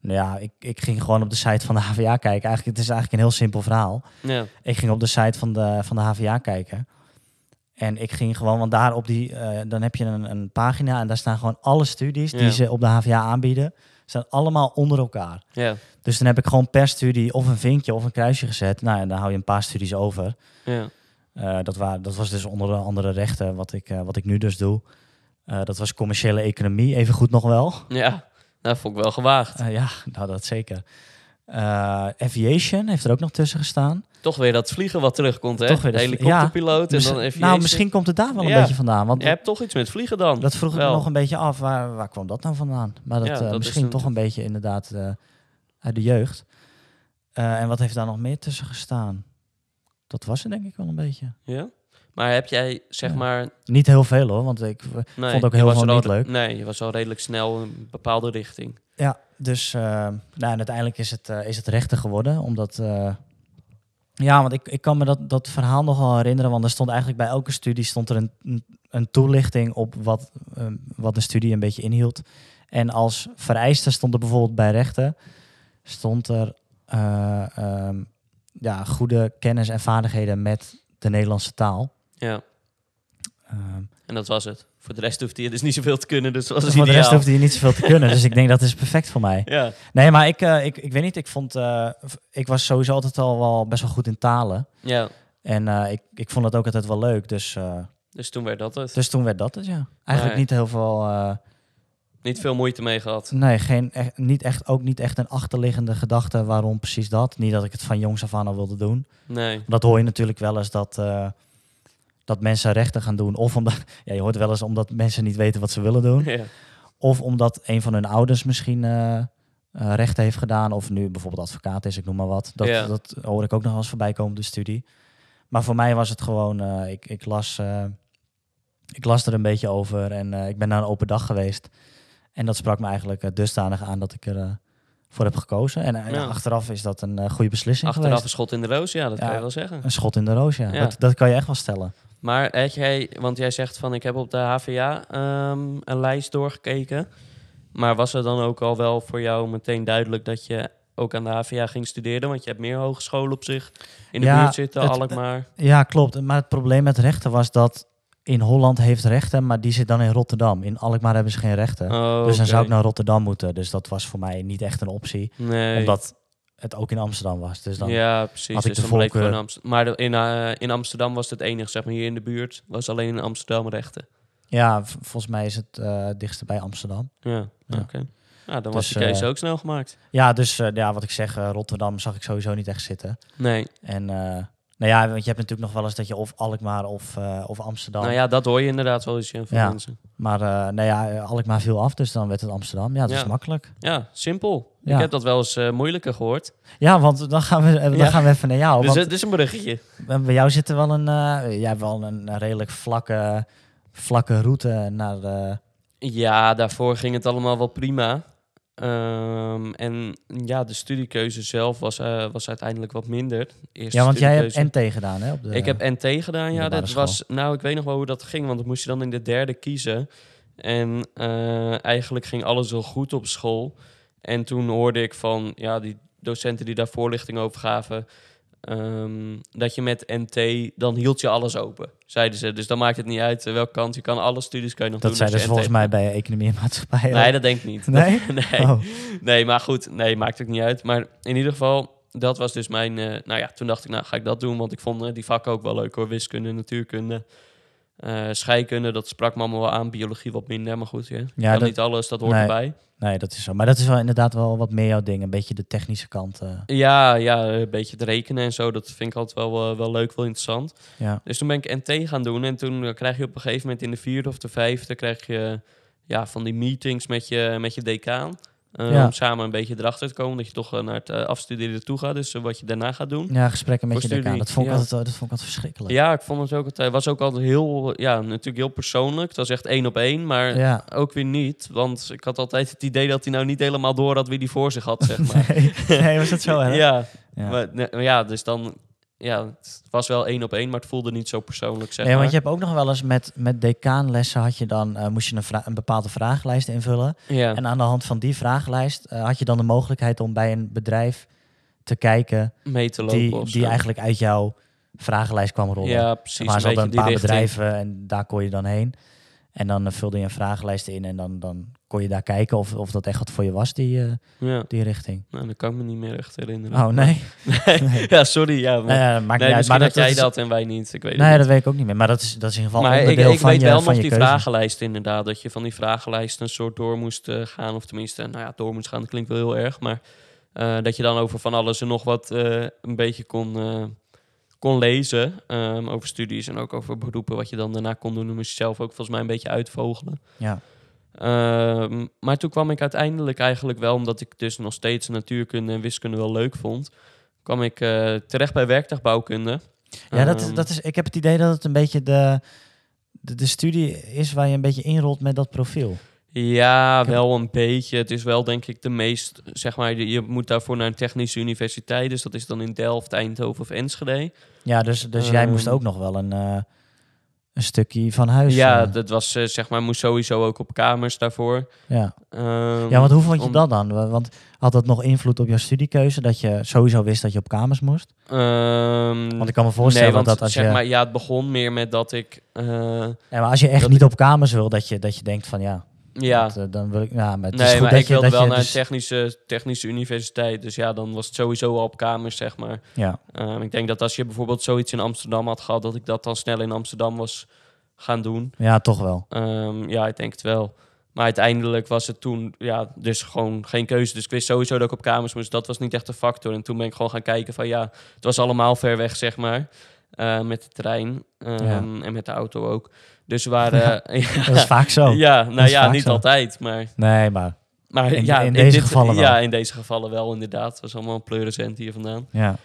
nou ja, ik, ik ging gewoon op de site van de HVA kijken. Eigenlijk, het is eigenlijk een heel simpel verhaal. Ja, Ik ging op de site van de, van de HVA kijken. En ik ging gewoon, want daar op die, eh, dan heb je een, een pagina en daar staan gewoon alle studies die ze op de HVA aanbieden. Staan allemaal onder elkaar. ja, Dus dan heb ik gewoon per studie of een vinkje of een kruisje gezet. Nou, en dan hou je een paar studies over. ja. Eh, dat, wa- dat was dus onder andere rechten, wat ik, eh, wat ik nu dus doe. Dat was commerciële economie, even goed nog wel. Ja, dat vond ik wel gewaagd. Ja, nou dat zeker. Eh, aviation heeft er ook nog tussen gestaan. Toch weer dat vliegen wat terugkomt, hè? Toch weer de helikopterpiloot en Mis- dan nou, misschien komt het daar wel een Ja. beetje vandaan. Want Je hebt toch iets met vliegen dan? dat vroeg ik me nog een beetje af. Waar, waar kwam dat nou vandaan? Maar dat, Ja, eh, dat misschien een- toch een beetje inderdaad eh, uit de jeugd. En wat heeft daar nog meer tussen gestaan? Dat was het denk ik wel een beetje. Ja? Maar heb jij, zeg Ja. maar... Niet heel veel hoor, want ik... Nee, Vond ook heel veel er al- niet leuk. Nee, je was al redelijk snel in een bepaalde richting. Ja, dus eh, nou, en uiteindelijk is het, eh, is het rechter geworden. Omdat, eh, ja, want ik, ik kan me dat, dat verhaal nog wel herinneren. Want er stond eigenlijk bij elke studie stond er een, een, een toelichting op wat, eh, wat de studie een beetje inhield. En als vereiste stond er bijvoorbeeld bij rechten, stond er eh, ehm, ja, goede kennis en vaardigheden met de Nederlandse taal. Ja, Ehm, en dat was het. Voor de rest hoefde je dus niet zoveel te kunnen, dus dat was voor de rest hoefde je niet zoveel te kunnen. Dus ik denk dat is perfect voor mij. Ja, Nee, maar ik, eh, ik, ik weet niet. Ik vond, eh, ik was sowieso altijd al wel best wel goed in talen. ja, En eh, ik, ik vond het ook altijd wel leuk. Dus, dus toen werd dat het. dus toen werd dat het, ja. Eigenlijk Nee. niet heel veel. Niet veel moeite mee gehad. nee, geen, echt, niet echt, ook niet echt een achterliggende gedachte waarom precies dat. Niet dat ik het van jongs af aan al wilde doen. Nee, Dat hoor je natuurlijk wel eens dat, dat mensen rechten gaan doen. Of omdat, ja, je hoort wel eens omdat mensen niet weten wat ze willen doen. ja, Of omdat een van hun ouders misschien eh, rechten heeft gedaan. Of nu bijvoorbeeld advocaat is, ik noem maar wat. Dat, Ja. dat hoor ik ook nog wel eens voorbij komen op de studie. Maar voor mij was het gewoon, eh, ik, ik, las, ik las er een beetje over. En ik ben naar een open dag geweest. En dat sprak me eigenlijk dusdanig aan dat ik er voor heb gekozen. En Ja. achteraf is dat een goede beslissing achteraf geweest. een schot in de roos, ja, dat Ja. kan je wel zeggen. Een schot in de roos, ja. Ja. Dat, dat kan je echt wel stellen. Maar had jij, want jij zegt van ik heb op de HVA ehm, een lijst doorgekeken. Maar was er dan ook al wel voor jou meteen duidelijk dat je ook aan de HVA ging studeren? Want je hebt meer hogescholen op zich in de Ja, buurt zitten, het- Alkmaar. Ja, klopt. Maar het probleem met rechten was dat in Holland heeft rechten, maar die zit dan in Rotterdam. In Alkmaar hebben ze geen rechten. Oh, Dus dan zou ik naar Rotterdam moeten. Dus dat was voor mij niet echt een optie. Nee. Omdat het ook in Amsterdam was. Dus dan, ja, precies. had ik Dus de dan bleek voorkeur. gewoon Amsterdam. Maar de- in, eh, in Amsterdam was het enige, zeg maar hier in de buurt, was alleen in Amsterdam rechten. ja, volgens mij is het dichtst bij Amsterdam. Ja, Ja. oké. Nou, dan was Dus, die keuze eh, ook snel gemaakt. Ja, dus ja, wat ik zeg, Rotterdam zag ik sowieso niet echt zitten. Nee. En nou ja, want je hebt natuurlijk nog wel eens dat je of Alkmaar of, eh, of Amsterdam. Nou ja, dat hoor je inderdaad wel eens ja, van Ja. mensen. Maar eh, nou ja, Alkmaar viel af, dus dan werd het Amsterdam. Ja, dat Ja. is makkelijk. Ja, simpel. Ik heb dat wel eens eh, moeilijker gehoord. Ja, want dan gaan we, eh, dan gaan we even naar jou. dus het is een bruggetje. Bij jou zit er wel een, eh, jij hebt wel een, redelijk vlakke, vlakke route naar Ja, daarvoor ging het allemaal wel prima. Ehm, en ja, de studiekeuze zelf was, eh, was uiteindelijk wat minder. Eerste Ja, want jij hebt NT gedaan, hè? Op de, Ik heb NT gedaan, ja. Dat school. was, nou, ik weet nog wel hoe dat ging, want dan moest je dan in de derde kiezen. En eh, eigenlijk ging alles wel goed op school. En toen hoorde ik van, ja, die docenten die daar voorlichting over gaven, ehm, dat je met NT, dan hield je alles open, zeiden ze. Dus dan maakt het niet uit eh, welke kant, je kan alle studies kan je nog dat doen. zei als dus je volgens mij bij Economie en Maatschappij. Nee, dat denk ik niet. Nee? nee. Oh. nee, maar goed, nee, maakt ook niet uit. Maar in ieder geval, dat was dus mijn... eh, nou ja, toen dacht ik, nou ga ik dat doen, want ik vond eh, die vakken ook wel leuk hoor. Wiskunde, natuurkunde, eh, scheikunde, dat sprak me allemaal wel aan. Biologie wat minder, maar goed, ja. Ja, kan dat- niet alles, dat hoort nee. erbij. Nee, dat is zo. Maar dat is wel inderdaad wel wat meer jouw ding. Een beetje de technische kant. eh, Ja, ja, een beetje het rekenen en zo, dat vind ik altijd wel, eh, wel leuk, wel interessant. ja. Dus toen ben ik NT gaan doen en toen krijg je op een gegeven moment in de vierde of de vijfde krijg je ja, van die meetings met je, met je decaan. Eh, Ja. Om samen een beetje erachter te komen dat je toch eh, naar het eh, afstuderen toe gaat. Dus wat je daarna gaat doen. ja, gesprekken met je Dat vond ik, ja. altijd, dat vond ik altijd verschrikkelijk. Ja, ik vond het ook altijd. was ook altijd heel, ja, natuurlijk heel persoonlijk. Het was echt één op één, maar Ja. ook weer niet. Want ik had altijd het idee dat hij nou niet helemaal door had wie die voor zich had, zeg maar. Nee, nee, was dat zo? Hè? ja, maar ja, dus dan, ja, het was wel één op één, maar het voelde niet zo persoonlijk, zeg Nee, maar. want je hebt ook nog wel eens met, met decaanlessen had je dan, eh, moest je een, een bepaalde vragenlijst invullen. ja. En aan de hand van die vragenlijst eh, had je dan de mogelijkheid om bij een bedrijf te kijken mee te lopen die, die eigenlijk uit jouw vragenlijst kwam rollen. Ja, precies. Een ze hadden een paar bedrijven en daar kon je dan heen. En dan eh, vulde je een vragenlijst in en dan, dan kon je daar kijken of, of dat echt wat voor je was, die, eh, Ja, die richting. nou, dat kan ik me niet meer echt herinneren. Oh, nee? Nee. ja, sorry. Ja, maar, Nou ja, maakt nee, niet uit. Maar dat, jij is- dat en wij niet. Ik weet Nee, niet. dat weet ik ook niet meer. Maar dat is, dat is in ieder geval maar ik, onderdeel ik van weet je, wel nog die keuze. vragenlijst inderdaad. Dat je van die vragenlijst een soort door moest eh, gaan. Of tenminste, nou ja, door moest gaan. Dat klinkt wel heel erg. Maar eh, dat je dan over van alles en nog wat een beetje kon, kon lezen. ehm, over studies en ook over beroepen. Wat je dan daarna kon doen. Dan moest je zelf ook volgens mij een beetje uitvogelen. Ja. Ehm, maar toen kwam ik uiteindelijk eigenlijk wel, omdat ik dus nog steeds natuurkunde en wiskunde wel leuk vond, kwam ik eh, terecht bij werktuigbouwkunde. Ja, dat is, Ehm, dat is, ik heb het idee dat het een beetje de, de, de studie is waar je een beetje inrolt met dat profiel. Ja, wel een beetje. Het is wel denk ik de meest, zeg maar, je moet daarvoor naar een technische universiteit. Dus dat is dan in Delft, Eindhoven of Enschede. Ja, dus, dus jij moest Ehm. ook nog wel een, eh, een stukje van huis. ja, eh, dat was eh, zeg maar, moest sowieso ook op kamers daarvoor. ja. Ehm, ja, want hoe vond je om- dat dan? Wa- Want had dat nog invloed op jouw studiekeuze? Dat je sowieso wist dat je op kamers moest? ehm, Want ik kan me voorstellen nee, want dat als zeg je... maar, ja, het begon meer met dat ik... eh, Ja, maar als je echt niet op kamers wil, dat je, dat je denkt van ja, ja, dat, eh, dan wil ik... Maar het is nee, goed maar dat ik je, wilde dat wel naar dus- een technische, technische universiteit. Dus ja, dan was het sowieso al op kamers, zeg maar. Ja, Ehm, ik denk dat als je bijvoorbeeld zoiets in Amsterdam had gehad, dat ik dat dan snel in Amsterdam was gaan doen. ja, toch wel. Ehm, ja, ik denk het wel. Maar uiteindelijk was het toen, ja, dus gewoon geen keuze. Dus ik wist sowieso dat ik op kamers moest. Dat was niet echt een factor. En toen ben ik gewoon gaan kijken van, ja, het was allemaal ver weg, zeg maar. Eh, met de trein ehm, Ja. en met de auto ook. Dus waren... ja, Dat is vaak zo. ja, nou ja, niet zo. altijd, maar... Nee, maar Maar In- ja, in deze dit- gevallen wel. Ja, in deze gevallen wel, inderdaad. Het was allemaal een pleurisent hier vandaan. ja.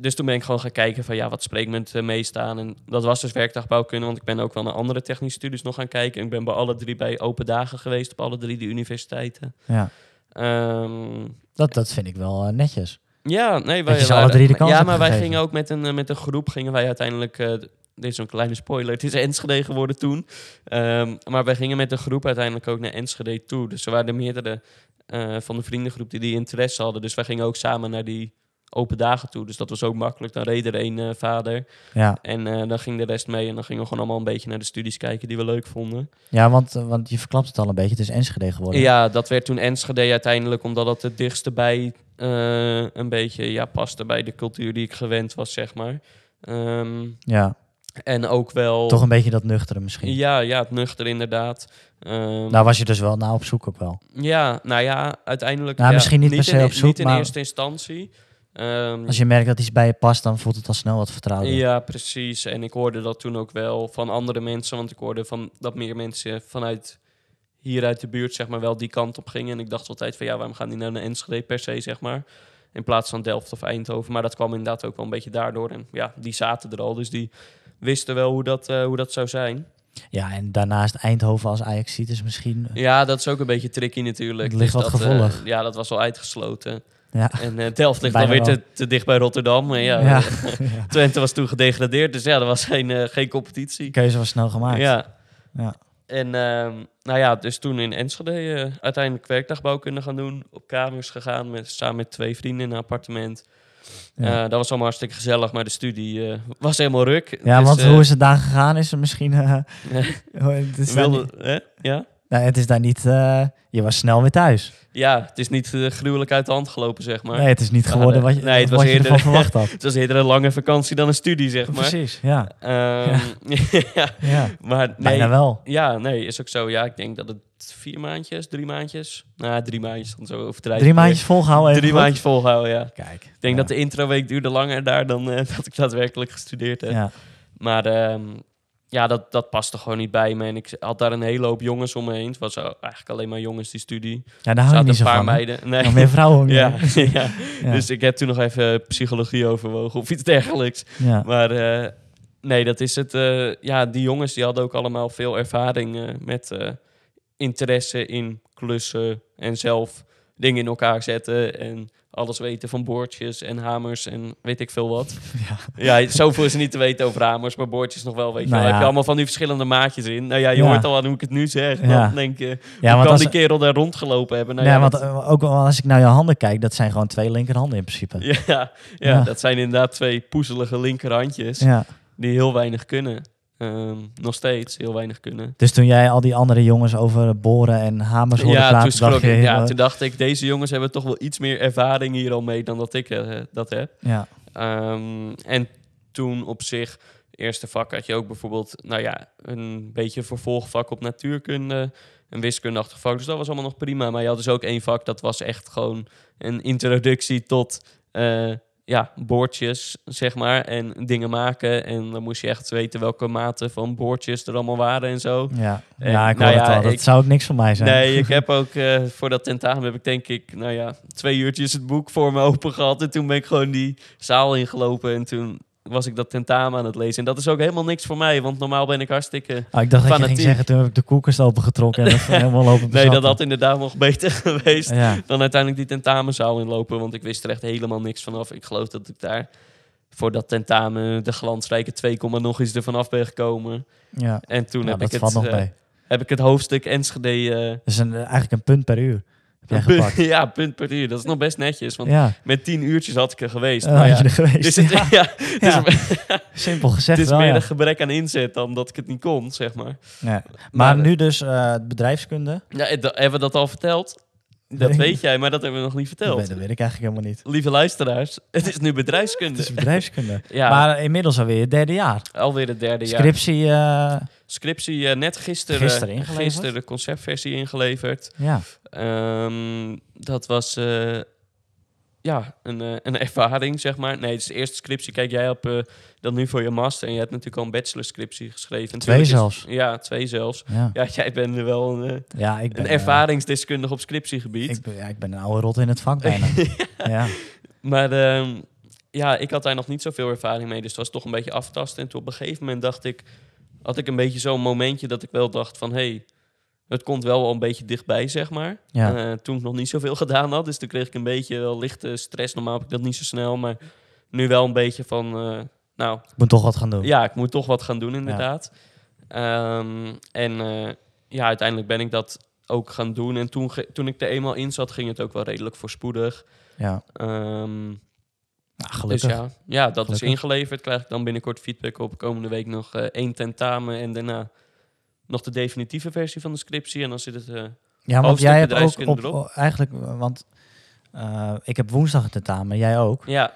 Dus toen ben ik gewoon gaan kijken van ja, wat spreekt me het eh, meest aan. En dat was dus werktuigbouwkunde, want ik ben ook wel naar andere technische studies nog gaan kijken. Ik ben bij alle drie bij open dagen geweest, op alle drie de universiteiten. ja. Ehm, Dat, dat vind ik wel eh, netjes. Ja, nee, wij alle drie de Ja, maar wij gingen ook met een, eh, met een groep, gingen wij uiteindelijk... eh, dit is een kleine spoiler, het is Enschede geworden toen. Ehm, maar wij gingen met een groep uiteindelijk ook naar Enschede toe. Dus er waren er meerdere eh, van de vriendengroep die die interesse hadden. Dus wij gingen ook samen naar die open dagen toe. Dus dat was ook makkelijk. Dan reed er één eh, vader Ja, en eh, dan ging de rest mee. En dan gingen we gewoon allemaal een beetje naar de studies kijken die we leuk vonden. ja want, eh, want je verklapt het al een beetje. Het is Enschede geworden. Ja, dat werd toen Enschede uiteindelijk, omdat het het dichtste bij een beetje ja, paste bij de cultuur die ik gewend was, zeg maar. Ehm, Ja, en ook wel... toch een beetje dat nuchtere misschien. Ja, ja, het nuchter inderdaad. Ehm, Daar was je dus wel naar op zoek ook wel. ja, nou ja, uiteindelijk... Nou, ja, misschien niet per se in, op zoek, Niet in maar- eerste instantie. Ehm, Als je merkt dat iets bij je past, dan voelt het al snel wat vertrouwder. Ja, precies. En ik hoorde dat toen ook wel van andere mensen. Want ik hoorde van dat meer mensen vanuit hier uit de buurt, zeg maar, wel die kant op gingen. En ik dacht altijd van ja, waarom gaan die nou naar Enschede per se, zeg maar. In plaats van Delft of Eindhoven. Maar dat kwam inderdaad ook wel een beetje daardoor. En ja, die zaten er al. Dus die wisten wel hoe dat, eh, hoe dat zou zijn. Ja, en daarnaast Eindhoven als Ajax ziet is misschien... Ja, dat is ook een beetje tricky natuurlijk. Het ligt Dus wat dat, eh, gevoelig. ja, dat was al uitgesloten. Ja, En Delft ligt Bijna alweer wel. te, te dicht bij Rotterdam. Maar ja. Twente was toen gedegradeerd. Dus ja, er was geen, eh, geen competitie. Die keuze was snel gemaakt. Ja. Ja. En ehm, nou ja, dus toen in Enschede eh, uiteindelijk werkdagbouw kunnen gaan doen. Op kamers gegaan, met, samen met twee vrienden in een appartement. Ja. Dat was allemaal hartstikke gezellig, maar de studie was helemaal ruk. Ja, Dus, want hoe is het daar gegaan? Is er misschien... daar wilde, hè? Ja? Nou, het is daar niet... eh, je was snel weer thuis. ja, het is niet eh, gruwelijk uit de hand gelopen, zeg maar. nee, het is niet geworden wat je, Nee, het was wat eerder- ervan verwacht had. Het was eerder een lange vakantie dan een studie, zeg maar. Precies, ja. Ehm, ja. ja. maar nee, Bijna wel. Ja, nee, is ook zo. Ja, ik denk dat het vier maandjes, drie maandjes. Nou, drie maandjes, dan zo overdrijven. Drie maandjes volgehouden. even Drie goed. maandjes volhouden, ja. Kijk. Ik denk dat de introweek duurde langer daar dan eh, dat ik daadwerkelijk gestudeerd heb. Ja. Maar ehm, ja, dat, dat paste gewoon niet bij me. En ik had daar een hele hoop jongens om me heen. Het was eigenlijk alleen maar jongens, die studie. ja, daar niet een zo paar van. meiden. Nee. Nog meer vrouwen ja, heen. ja. Ja. Dus ik heb toen nog even psychologie overwogen of iets dergelijks. ja. Maar eh, nee, dat is het. eh, ja, die jongens die hadden ook allemaal veel ervaring eh, met interesse in klussen en zelf dingen in elkaar zetten en alles weten van boordjes en hamers en weet ik veel wat. Ja. Ja, zoveel is niet te weten over hamers, maar boordjes nog wel, weet je Nou. Heb je allemaal van die verschillende maatjes in. Nou ja, je Ja. hoort al aan hoe ik het nu zeg. Ja. Dan denk je, Ja, want kan als, die kerel daar rondgelopen hebben? Nou ja, ja, want eh, ook als ik naar je handen kijk, dat zijn gewoon twee linkerhanden in principe. ja, ja, dat zijn inderdaad twee poezelige linkerhandjes die heel weinig kunnen. Ehm, nog steeds heel weinig kunnen. Dus toen jij al die andere jongens over boren en hamers hoorde Ja, dacht je... ik, ja, toen dacht ik, deze jongens hebben toch wel iets meer ervaring hier al mee dan dat ik eh, dat heb. ja. Ehm, en toen op zich, eerste vak had je ook bijvoorbeeld, nou ja, een beetje vervolgvak op natuurkunde, een wiskundeachtig vak. Dus dat was allemaal nog prima. Maar je had dus ook één vak, dat was echt gewoon een introductie tot, eh, ja, boordjes, zeg maar, en dingen maken. En dan moest je echt weten welke maten van boordjes er allemaal waren en zo. Ja, En, ja ik nou ja, al. Dat ik- zou ook niks voor mij zijn. Nee, ik heb ook eh, voor dat tentamen heb ik denk ik, nou ja, twee uurtjes het boek voor me open gehad. En toen ben ik gewoon die zaal ingelopen en toen was ik dat tentamen aan het lezen. En dat is ook helemaal niks voor mij, want normaal ben ik hartstikke... Oh, ik dacht dat je ging fanatiek. zeggen, toen heb ik de koelkast opengetrokken en dat helemaal lopen Nee, dat had inderdaad nog beter geweest Ja, dan uiteindelijk die tentamenzaal inlopen. Want ik wist er echt helemaal niks vanaf. Ik geloof dat ik daar voor dat tentamen de glansrijke 2, komma nog eens ervan af ben gekomen. ja. En toen heb, dat ik valt het, nog eh, heb ik het hoofdstuk Enschede... eh, Dat is een, eigenlijk een punt per uur. Punt- ja, punt per uur. Dat is nog best netjes, want Ja, met tien uurtjes had ik er geweest. maar had ja, er geweest. dus het, ja, Ja. simpel gezegd het is wel, meer een gebrek aan inzet dan dat ik het niet kon, zeg maar. Ja. Maar, Maar, nu dus eh, bedrijfskunde. Ja, hebben we dat al verteld? Dat Nee. weet jij, maar dat hebben we nog niet verteld. weet, dat weet ik eigenlijk helemaal niet. Lieve luisteraars, het is nu bedrijfskunde. Het is bedrijfskunde. ja, Maar inmiddels alweer het derde jaar. alweer het derde jaar. Scriptie, eh, Scriptie eh, net gisteren, Gisteren ingeleverd? gisteren de conceptversie ingeleverd. ja. Ehm, dat was eh, ja, een, eh, een ervaring, zeg maar. Nee, het is de eerste scriptie. Kijk, jij hebt eh, dat nu voor je master en je hebt natuurlijk al een bachelorscriptie geschreven. Twee zelfs. Ja, twee zelfs. Ja, Ja, jij bent er wel een, eh, ja ik ben... een ervaringsdeskundige op scriptiegebied. ik, ben, ja, ik ben een oude rot in het vak bijna. ja. Maar ehm, ja, ik had daar nog niet zoveel ervaring mee. Dus het was toch een beetje aftasten. En toen op een gegeven moment dacht ik... had ik een beetje zo'n momentje dat ik wel dacht van... hey, het komt wel al een beetje dichtbij, zeg maar. Ja. Eh, toen ik nog niet zoveel gedaan had. Dus toen kreeg ik een beetje wel lichte stress. Normaal heb ik dat niet zo snel. Maar nu wel een beetje van... eh, nou, Ik moet toch wat gaan doen. ja, ik moet toch wat gaan doen, inderdaad. Ehm, en eh, ja, uiteindelijk ben ik dat ook gaan doen. En toen, toen ik er eenmaal in zat, ging het ook wel redelijk voorspoedig. Ja. Ehm, Nou, dus gelukkig. ja, ja, dat Gelukkig. is ingeleverd. Krijg ik dan binnenkort feedback op. Komende week nog één tentamen en daarna nog de definitieve versie van de scriptie. En dan zit het... eh, Ja, want jij hebt ook op, eigenlijk, eh, want eh, ik heb woensdag een tentamen, jij ook. ja,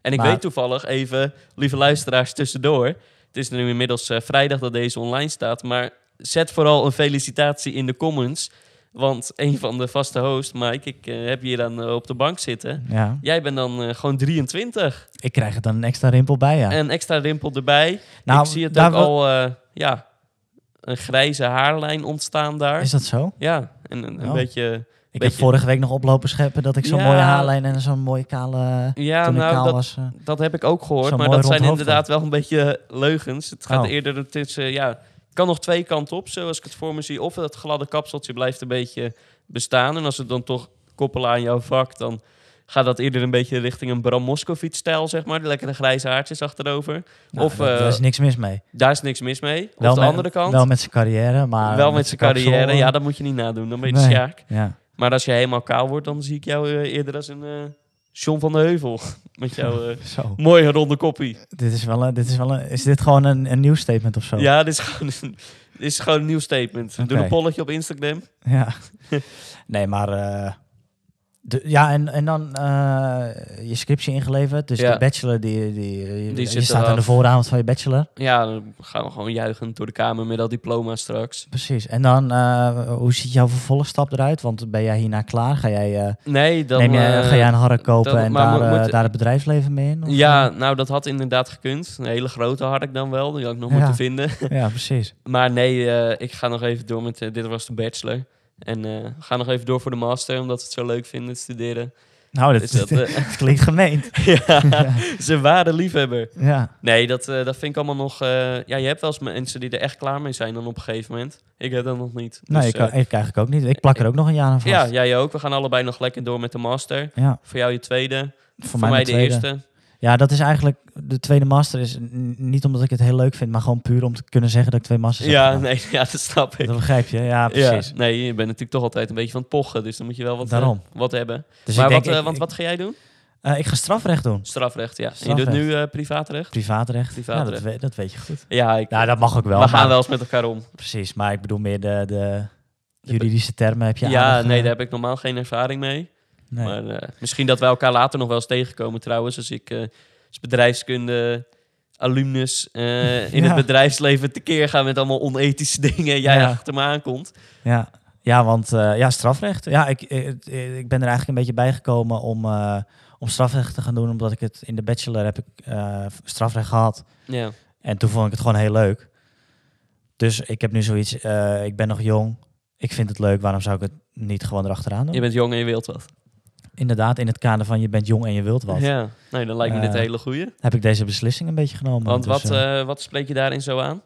en ik Maar- weet toevallig even, lieve luisteraars, tussendoor. Het is nu inmiddels vrijdag dat deze online staat. Maar zet vooral een felicitatie in de comments. Want een van de vaste hosts, Mike, ik heb hier dan op de bank zitten. Ja. Jij bent dan gewoon 23. Ik krijg er dan een extra rimpel bij, ja. En een extra rimpel erbij. nou, ik zie het ook al, ja, een grijze haarlijn ontstaan daar. Is dat zo? Ja, en een, een Oh. beetje... Ik Beetje- heb vorige week nog oplopen scheppen dat ik zo'n Ja. mooie haarlijn en zo'n mooie kale... Ja, toen ik nou, kaal dat, was. eh. dat heb ik ook gehoord. Maar dat zijn inderdaad wel een beetje leugens. Het gaat Oh. eerder tussen, ja, kan nog twee kanten op, zoals ik het voor me zie. Of dat gladde kapseltje blijft een beetje bestaan. En als het dan toch koppelen aan jouw vak, dan gaat dat eerder een beetje richting een Bram Moskowitz-stijl, zeg maar. De lekkere grijze haartjes achterover. Nou, of, daar- daar eh, is niks mis mee. Daar is niks mis mee. Wel de met- andere kant, Wel met zijn carrière, maar... wel met zijn carrière. eh, Ja, dat moet je niet nadoen. Dan ben je de Nee. Sjaak. Ja. Maar als je helemaal kaal wordt, dan zie ik jou eh, eerder als een eh John van de Heuvel. Met jouw eh, mooie ronde koppie. Dit is wel een, dit is wel een, is dit gewoon een, een nieuw statement of zo? Ja, dit is gewoon een, dit is gewoon een nieuw statement. Doe een polletje op Instagram. Ja. nee, maar... eh, de, ja, en, en dan eh, je scriptie ingeleverd. Dus Ja. de bachelor, die, die, die, je staat aan de vooravond van je bachelor. Ja, dan gaan we gewoon juichend door de kamer met dat diploma straks. Precies. En dan, eh, hoe ziet jouw vervolgstap eruit? Want ben jij hierna klaar? Ga jij, eh, Nee, dan... neem ga jij een hark kopen dan- en daar, moet- daar het bedrijfsleven mee in? Of, Ja, nou dat had inderdaad gekund. Een hele grote had ik dan wel. Die had ik nog Ja. moeten vinden. ja, precies. Maar nee, ik ga nog even door met... dit was de bachelor. En eh ga nog even door voor de master, omdat we het zo leuk vinden, studeren. Nou, dat, Dus dat, eh, klinkt gemeend. ja, ze waren liefhebber. Ja. Nee, dat, eh, dat vind ik allemaal nog... ja, je hebt wel eens mensen die er echt klaar mee zijn dan op een gegeven moment. Ik heb dat nog niet. Nee, Dus, ik, eh, ik eigenlijk ook niet. Ik plak er ook nog een jaar aan vast. ja, jij ook. We gaan allebei nog lekker door met de master. Ja, Voor jou je tweede. voor, Voor, mij, mij, de de tweede. eerste. Ja, dat is eigenlijk... De tweede master is niet omdat ik het heel leuk vind, maar gewoon puur om te kunnen zeggen dat ik twee masters heb Ja, nee, ja, dat snap ik. Dat begrijp je, ja, precies. Ja, nee, je bent natuurlijk toch altijd een beetje van het pochen. Dus dan moet je wel wat, Daarom. eh, wat hebben. Dus maar ik denk, wat, eh, want ik- wat ga jij doen? eh, ik ga strafrecht doen. Strafrecht, ja. En je Strafrecht. doet nu privaatrecht? Privaatrecht. Privaatrecht. Ja, dat, weet, dat weet je goed. Ja, ik, Ja, dat mag ook wel. we gaan maar- wel eens met elkaar om. Precies, maar ik bedoel meer de, de juridische termen heb je Ja, nee, daar heb ik normaal geen ervaring mee. Nee. Maar eh, misschien dat wij elkaar later nog wel eens tegenkomen trouwens. Als ik eh, als bedrijfskunde alumnus eh, in Ja. het bedrijfsleven tekeer ga met allemaal onethische dingen en jij Ja. achter me aankomt. Ja, ja want ja, strafrecht. Ja, ik, eh, ik ben er eigenlijk een beetje bijgekomen om, om strafrecht te gaan doen, omdat ik het in de bachelor heb ik strafrecht gehad. Ja, En toen vond ik het gewoon heel leuk. Dus ik heb nu zoiets, ik ben nog jong, ik vind het leuk, waarom zou ik het niet gewoon erachteraan doen? je bent jong en je wilt wat. Inderdaad, in het kader van je bent jong en je wilt wat, Ja, nee, dan lijkt me dit een Eh, hele goeie. heb ik deze beslissing een beetje genomen. Want Dus, wat, eh, wat spreek je daarin zo aan?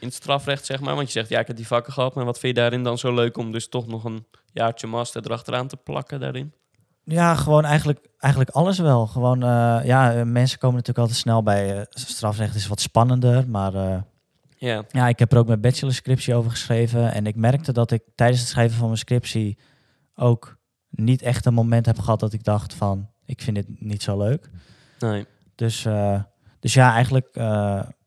In het strafrecht, zeg maar. Want je zegt, ja, ik heb die vakken gehad. Maar wat vind je daarin dan zo leuk om dus toch nog een jaartje master erachteraan te plakken daarin? Ja, gewoon eigenlijk, eigenlijk alles wel. Gewoon, eh, ja, mensen komen natuurlijk altijd snel bij strafrecht is wat spannender, maar Ja, ja, ik heb er ook mijn bachelorscriptie over geschreven en ik merkte dat ik tijdens het schrijven van mijn scriptie ook niet echt een moment heb gehad dat ik dacht van, ik vind dit niet zo leuk. nee. Dus, eh, dus ja, eigenlijk, eh,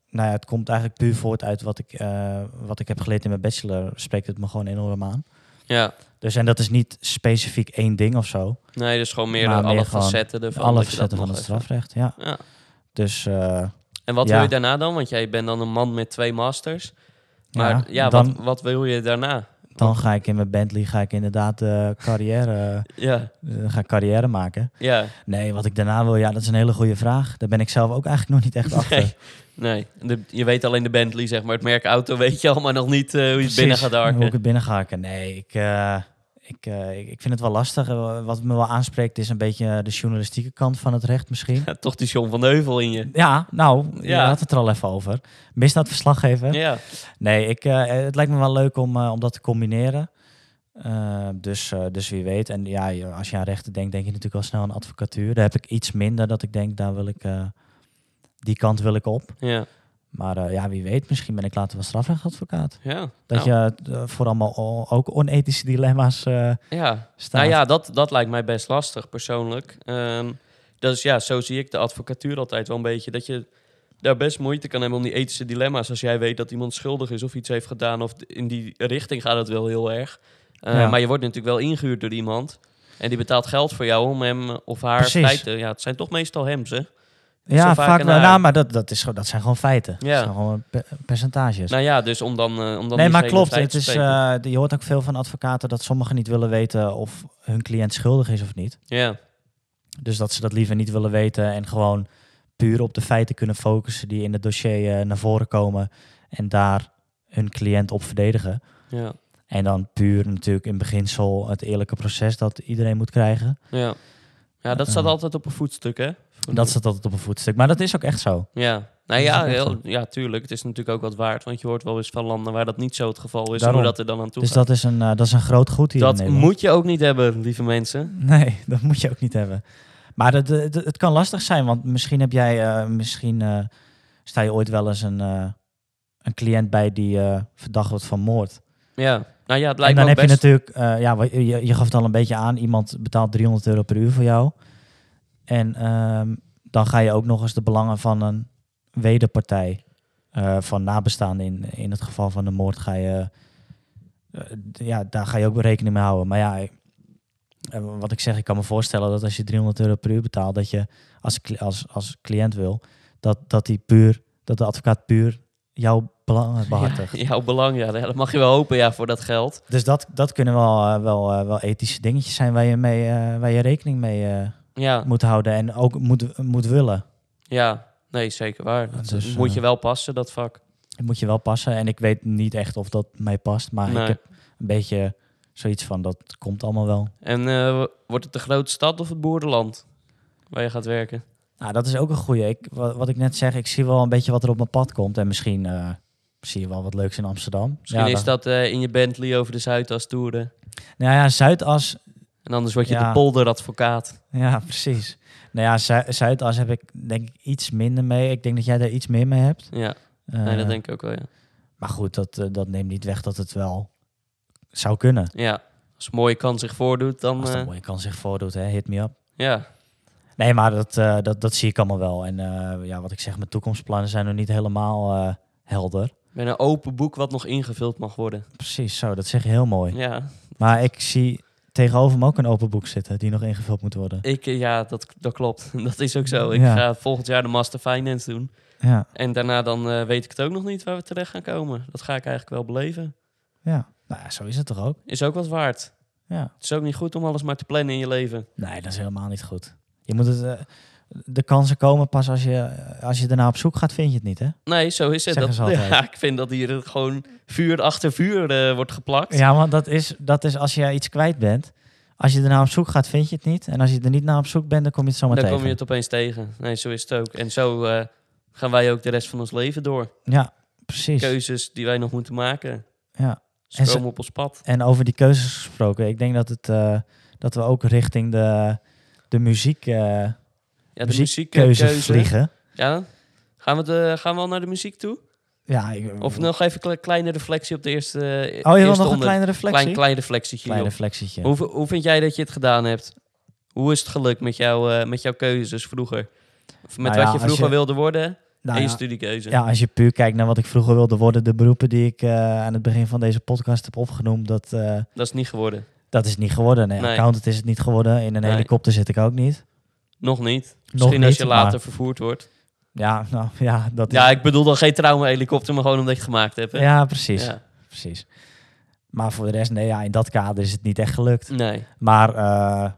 nou ja, het komt eigenlijk puur voort uit wat ik, eh, wat ik heb geleerd in mijn bachelor, spreekt het me gewoon enorm aan. Ja, Dus en dat is niet specifiek één ding of zo. nee, dus gewoon meer de- alle meer facetten ervan. Alle facetten van het strafrecht, ja. Ja. Dus En wat Ja. wil je daarna dan? Want jij bent dan een man met twee masters. Maar ja, ja, wat, dan, wat wil je daarna? Dan ga ik in mijn Bentley ga ik inderdaad eh, carrière, Ja, eh, ga ik carrière maken. ja. Nee, wat ik daarna wil, ja, dat is een hele goede vraag. Daar ben ik zelf ook eigenlijk nog niet echt achter. Nee, nee. De, je weet alleen de Bentley, zeg maar. Het merk auto weet je al, maar nog niet eh, hoe je het binnen gaat Hoe ik harken. het binnen ga harken. Nee, ik, ik, eh, ik, ik vind het wel lastig. Eh, Wat me wel aanspreekt is een beetje de journalistieke kant van het recht misschien. Ja, toch die John van de Heuvel in je. Ja, nou, je Ja. had het er al even over. Misdaadverslaggever. Ja, Nee, ik, eh, het lijkt me wel leuk om, om dat te combineren. Dus, dus wie weet. En ja, als je aan rechten denkt, denk je natuurlijk al snel aan advocatuur. Daar heb ik iets minder dat ik denk, daar wil ik, die kant wil ik op. ja, Maar eh, ja, wie weet, misschien ben ik later wel strafrechtadvocaat. ja. Dat nou, je eh, voor allemaal o- ook onethische dilemma's eh, Ja, staat. nou ja, dat, dat lijkt mij best lastig persoonlijk. Ehm dus ja, zo zie ik de advocatuur altijd wel een beetje. Dat je daar best moeite kan hebben om die ethische dilemma's. Als jij weet dat iemand schuldig is of iets heeft gedaan. Of in die richting gaat het wel heel erg. Ja. Maar je wordt natuurlijk wel ingehuurd door iemand. En die betaalt geld voor jou om hem of haar Precies. te... Ja, het zijn toch meestal hem, ze. Ja, vaak wel. Nou, maar dat, dat, is, dat zijn gewoon feiten. Ja. Dat zijn gewoon pe- percentages. Nou ja, dus om dan, eh, om dan nee, maar klopt. Het is, eh, je hoort ook veel van advocaten dat sommigen niet willen weten of hun cliënt schuldig is of niet. Ja, Dus dat ze dat liever niet willen weten en gewoon puur op de feiten kunnen focussen die in het dossier eh, naar voren komen en daar hun cliënt op verdedigen. ja, En dan puur natuurlijk in beginsel het eerlijke proces dat iedereen moet krijgen. ja. Ja, dat staat altijd op een voetstuk, hè? Dat staat altijd op een voetstuk. Maar dat is ook echt zo. Ja, nou Dat ja, heel, ja, tuurlijk. Het is natuurlijk ook wat waard. Want je hoort wel eens van landen waar dat niet zo het geval is. En Daarom. hoe dat er dan aan toe Dus gaat. dat is, een, eh, dat is een groot goed hier Dat moet je ook niet hebben, lieve mensen. Nee, dat moet je ook niet hebben. Maar het, het, het kan lastig zijn, want misschien heb jij, eh, misschien eh, sta je ooit wel eens een, een cliënt bij die verdacht wordt van moord. Ja, nou ja, het En lijkt dan me heb je natuurlijk, ja, je, je gaf het al een beetje aan, iemand betaalt 300 euro per uur voor jou. En ehm, dan ga je ook nog eens de belangen van een wederpartij, eh, van nabestaanden in, in het geval van de moord, ga je, eh, ja, daar ga je ook rekening mee houden. Maar ja, eh, wat ik zeg, ik kan me voorstellen dat als je 300 euro per uur betaalt, dat je als, als, als cliënt wil, dat, dat, die puur, dat de advocaat puur jouw belangen behartigt. Ja, jouw belang, ja, dat mag je wel hopen ja, voor dat geld. Dus dat, dat kunnen wel, wel, wel ethische dingetjes zijn waar je, mee, waar je rekening mee Ja, moet houden en ook moet, moet willen. ja. nee, zeker waar. Dat Dus, moet eh, je wel passen, dat vak. Het moet je wel passen. En ik weet niet echt of dat mij past, maar Nee. ik heb een beetje zoiets van dat komt allemaal wel. En eh, wordt het de grote stad of het boerenland waar je gaat werken? Nou, dat is ook een goeie. Ik, wat, wat ik net zeg, ik zie wel een beetje wat er op mijn pad komt. En misschien eh, zie je wel wat leuks in Amsterdam. Misschien ja, is dan- dat eh, in je Bentley over de Zuidas toeren. Nou ja, Zuidas. En anders word je Ja. de polderadvocaat. Ja, precies. Nou ja, Zu- Zuidas heb ik denk ik iets minder mee. Ik denk dat jij daar iets meer mee hebt. Ja, nee, dat Eh, denk ik ook wel, ja. Maar goed, dat, eh, dat neemt niet weg dat het wel zou kunnen. Ja, als een mooie kans zich voordoet, dan... Als eh, een mooie kans zich voordoet, hè, hit me up. ja, Nee, maar dat, eh, dat, dat zie ik allemaal wel. En eh, ja, wat ik zeg, mijn toekomstplannen zijn nog niet helemaal eh, helder. ben een open boek wat nog ingevuld mag worden. Precies, zo, dat zeg je heel mooi. Ja, Maar ik zie tegenover me ook een open boek zitten die nog ingevuld moet worden. ik, eh, ja dat, dat klopt. Dat is ook zo. Ik Ja. ga volgend jaar de Master Finance doen. Ja, En daarna dan eh, weet ik het ook nog niet waar we terecht gaan komen. Dat ga ik eigenlijk wel beleven. ja. Nou ja, zo is het toch ook? Is ook wat waard. Ja. Het is ook niet goed om alles maar te plannen in je leven. Nee, dat is helemaal niet goed. Je moet het, eh, de kansen komen pas als je, als je ernaar op zoek gaat, vind je het niet, hè? Nee, zo is het. Dat, ja, ik vind dat hier gewoon vuur achter vuur eh, wordt geplakt. Ja, want dat is, dat is als je iets kwijt bent. Als je ernaar op zoek gaat, vind je het niet. En als je er niet naar op zoek bent, dan kom je het zomaar dan tegen. kom je het opeens tegen. Nee, zo is het ook. En zo eh, gaan wij ook de rest van ons leven door. Ja, precies. Keuzes die wij nog moeten maken. Ja. Ze En ze- op ons pad. En over die keuzes gesproken, ik denk dat, het, eh, dat we ook richting de, de muziek, Ja, de muziekkeuze muziekkeuze. vliegen. Ja, gaan we, de, gaan we al naar de muziek toe? Ja, ik, Of nog even een kleine reflectie op de eerste oh, je eerste wil nog een kleine reflectie? Klein, klein reflectietje. Klein reflectietje. Hoe, hoe vind jij dat je het gedaan hebt? Hoe is het gelukt met, jou, eh, met jouw keuzes vroeger? Of met Nou ja, wat je vroeger je- wilde worden Nou en je ja, studiekeuze? ja, als je puur kijkt naar wat ik vroeger wilde worden, de beroepen die ik eh, aan het begin van deze podcast heb opgenoemd, dat, eh, Dat is niet geworden. dat is niet geworden. Nee, Nee. accountant is het niet geworden. In een Nee. helikopter zit ik ook niet. Nog niet. Misschien niet, als je later maar- vervoerd wordt. Ja, nou ja, dat is... Ja, ik bedoel dan geen trauma-helikopter, maar gewoon omdat je het gemaakt hebt. Hè? ja precies, Ja. precies. Maar voor de rest, nee, ja, in dat kader is het niet echt gelukt. Nee. Maar eh,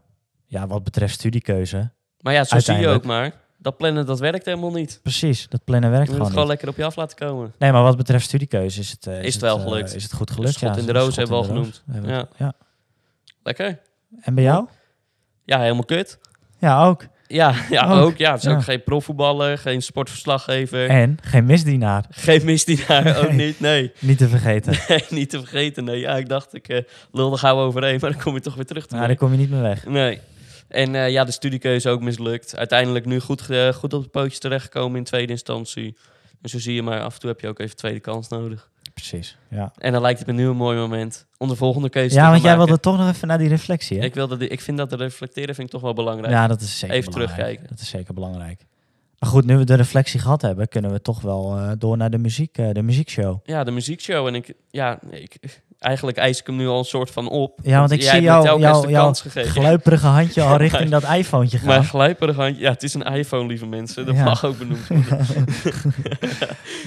ja, wat betreft studiekeuze, Maar ja, zo zie je ook maar. Dat plannen, dat werkt helemaal niet. precies, dat plannen werkt Je moet het gewoon gewoon niet. lekker op je af laten komen. Nee, maar wat betreft studiekeuze is het, eh, Is het wel eh, gelukt. is het goed gelukt, ja. in de roos hebben we al genoemd. Ja. ja. Lekker. En bij jou? Ja, helemaal kut. Ja, ook. Ja, ja Ook, ook. Ja, het is ja. ook geen profvoetballer, geen sportverslaggever. En geen misdienaar, Geen misdienaar, ook niet. Nee. niet te vergeten. Nee, niet te vergeten. Nee, ja, ik dacht, ik eh lul er gauw overheen, maar dan kom je toch weer terug. Nou, daar kom je niet meer weg. Nee. En eh, ja, de studiekeuze ook mislukt. Uiteindelijk nu goed, eh, goed op de pootjes terechtgekomen in tweede instantie. En zo zie je maar, af en toe heb je ook even tweede kans nodig. Precies, ja. En dan lijkt het me nu een mooi moment om de volgende keuze te Ja, want jij wilde toch nog even naar die reflectie, hè? Ik, wilde die, ik vind dat de reflecteren vind ik toch wel belangrijk. Ja, dat is zeker Even belangrijk. terugkijken. Dat is zeker belangrijk. Maar goed, nu we de reflectie gehad hebben, kunnen we toch wel eh, door naar de muziek, eh, de muziekshow. Ja, de muziekshow. En ik, ja, ik, eigenlijk eis ik hem nu al een soort van op. Ja, want ik zie jou, jou, de jouw kans gegeven. gluiperige handje al richting dat iPhone gaan. Maar glijperig handje, ja, het is een iPhone, lieve mensen. Dat Ja. mag ook benoemd worden.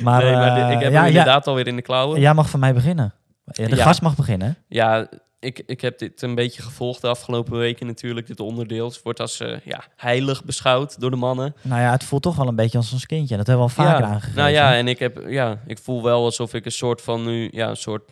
maar nee, maar de- eh, ik heb ja, hem ja, inderdaad alweer in de klauwen. jij mag van mij beginnen. De gast mag beginnen. Ja, ik, ik heb dit een beetje gevolgd de afgelopen weken natuurlijk. Dit onderdeel. Het wordt als eh, ja, heilig beschouwd door de mannen. Nou ja, het voelt toch wel een beetje als ons kindje. Dat hebben we al vaker ja. aangegeven. Nou ja, en ik, heb, ja, ik voel wel alsof ik een soort van nu, ja, een soort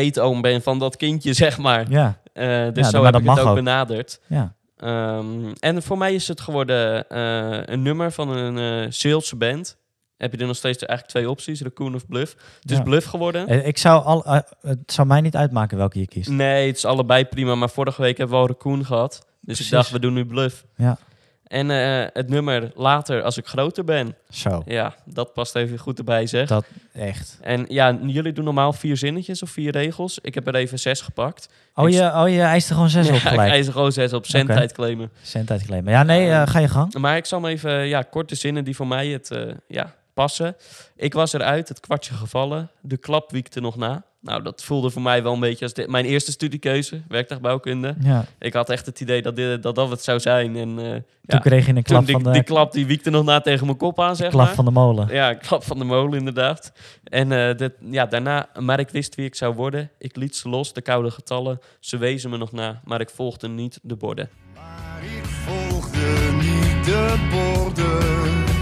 peetoom ben van dat kindje, zeg maar. ja, Eh, dus Ja, zo heb dat ik het mag ook, ook. benaderd. ja. Ehm, en voor mij is het geworden eh, een nummer van een eh Zeelse band. Heb je er nog steeds eigenlijk twee opties, Raccoon of Bluff. Het is. Bluff geworden. Ik zou al, het zou mij niet uitmaken welke je kiest. Nee, het is allebei prima. Maar vorige week hebben we al Raccoon gehad. Dus Precies. ik dacht, we doen nu Bluff. Ja. En eh, het nummer later, als ik groter ben. Zo, Ja, dat past even goed erbij, zeg. dat echt. En ja, jullie doen normaal vier zinnetjes of vier regels. Ik heb er even zes gepakt. Oh je, oh, je eist er gewoon zes op Ja, ik gelijk. eis er gewoon zes op zendtijd claimen. Cent claimen. Ja, nee, eh, ga je gang. Maar ik zal me even, ja, korte zinnen die voor mij het, eh, ja, passen. Ik was eruit, het kwartje gevallen. De klap wiekte nog na. Nou, dat voelde voor mij wel een beetje als dit, mijn eerste studiekeuze, werktuigbouwkunde. Ja. Ik had echt het idee dat dit, dat, dat het zou zijn. En eh, Toen ja, kreeg je een klap, die, van de, die klap die wiekte nog na tegen mijn kop aan, zeg klap maar. van de molen. Ja, een klap van de molen inderdaad. En eh, dit, ja, daarna, maar ik wist wie ik zou worden. Ik liet ze los, de koude getallen. Ze wezen me nog na, maar ik volgde niet de borden. Maar ik volgde niet de borden.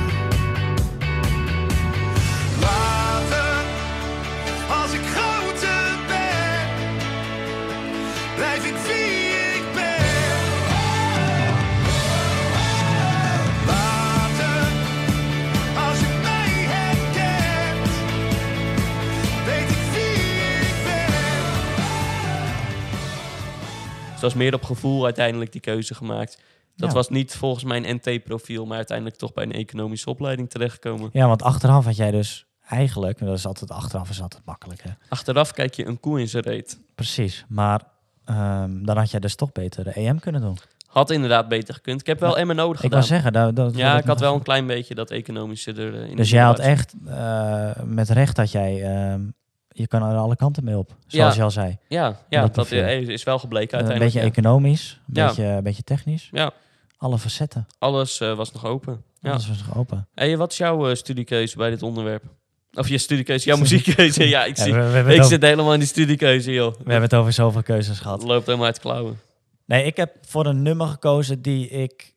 Was meer op gevoel uiteindelijk die keuze gemaakt. Dat Ja. was niet volgens mijn NT-profiel, maar uiteindelijk toch bij een economische opleiding terechtgekomen. Ja, want achteraf had jij dus eigenlijk, dat is altijd achteraf is altijd makkelijk hè. Achteraf kijk je een koe in zijn reet. Precies, maar ehm, dan had jij dus toch beter de EM kunnen doen. Had inderdaad beter gekund. Ik heb wel Maar M nodig Ik gedaan. wou zeggen, dat, dat ja, ik had wel een klein beetje dat economische er eh. Dus jij had echt, eh, met recht dat jij, ehm, je kan er alle kanten mee op, zoals Ja. je al zei. Ja, ja dat eh, is wel gebleken een uiteindelijk. beetje ja. economisch, een Ja. beetje, een beetje technisch. Ja, Alle facetten, alles eh, was nog open. Ja. alles was nog open. Hey, wat is jouw eh, studiekeuze bij dit onderwerp? Of je studiekeuze, jouw muziekkeuze. ja, ik, zie, we, we hebben ik over, zit helemaal in die studiekeuze, joh. we hebben het over zoveel keuzes gehad. Het loopt helemaal uit klauwen. Nee, ik heb voor een nummer gekozen die ik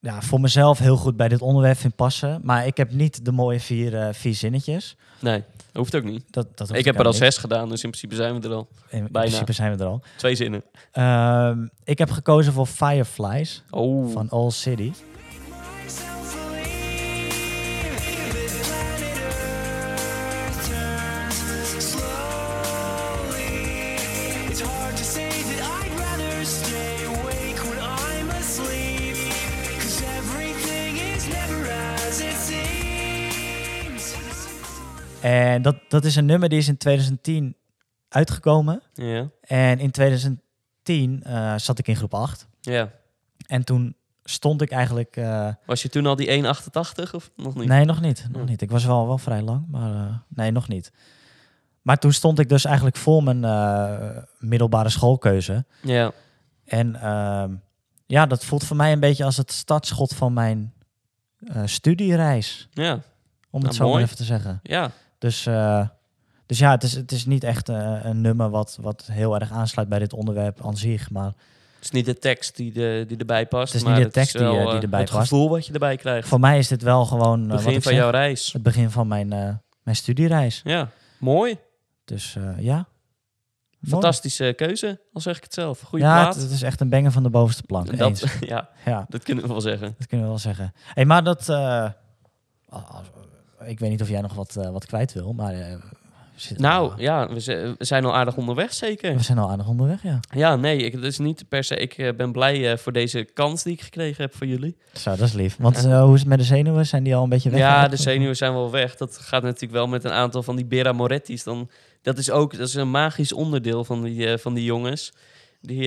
ja, voor mezelf heel goed bij dit onderwerp vind passen. Maar ik heb niet de mooie vier, eh, vier zinnetjes. Nee, hoeft ook niet. Dat, dat Ik heb er al zes gedaan, dus in principe zijn we er al. In, in bijna. principe zijn we er al. Twee zinnen. Ehm, ik heb gekozen voor Fireflies Oh, van All City. En dat, dat is een nummer die is in 2010 uitgekomen. ja. En in 2010 eh, zat ik in groep 8. ja. En toen stond ik eigenlijk... eh, Was je toen al die 1,88 of nog niet? Nee, nog niet. Nog Oh. niet. Ik was wel, wel vrij lang, maar eh, nee, nog niet. Maar toen stond ik dus eigenlijk voor mijn middelbare schoolkeuze. Ja, En ehm, ja, dat voelt voor mij een beetje als het startschot van mijn studiereis. ja, Om Nou, het zo maar even te zeggen. ja. Dus, eh, dus ja, het is, het is niet echt eh, een nummer wat, wat heel erg aansluit bij dit onderwerp aan zich. Maar Het is niet de tekst die, de, die erbij past. Het is maar niet de tekst die, wel, eh, die erbij het past. gevoel wat je erbij krijgt. voor mij is dit wel gewoon Het begin van zeg, jouw reis. het begin van mijn, mijn studiereis. Ja, mooi. Dus ja. Fantastische keuze, al zeg ik het zelf. Goeie ja, plaat. het, het is echt een banger van de bovenste plank. dat, ja, Ja, dat kunnen we wel zeggen. dat kunnen we wel zeggen. Hey, maar dat... ik weet niet of jij nog wat, eh, wat kwijt wil, maar... eh, Nou, al- ja, we, zi- we zijn al aardig onderweg, zeker. we zijn al aardig onderweg, ja. Ja, nee, ik, is niet per se. Ik eh, ben blij voor deze kans die ik gekregen heb van jullie. Zo, dat is lief. Want hoe is het met de zenuwen? Zijn die al een beetje weg? Ja, de zenuwen zijn wel weg. Dat gaat natuurlijk wel met een aantal van die Bera Moretti's. Dan, dat is ook dat is een magisch onderdeel van die, van die jongens. Die,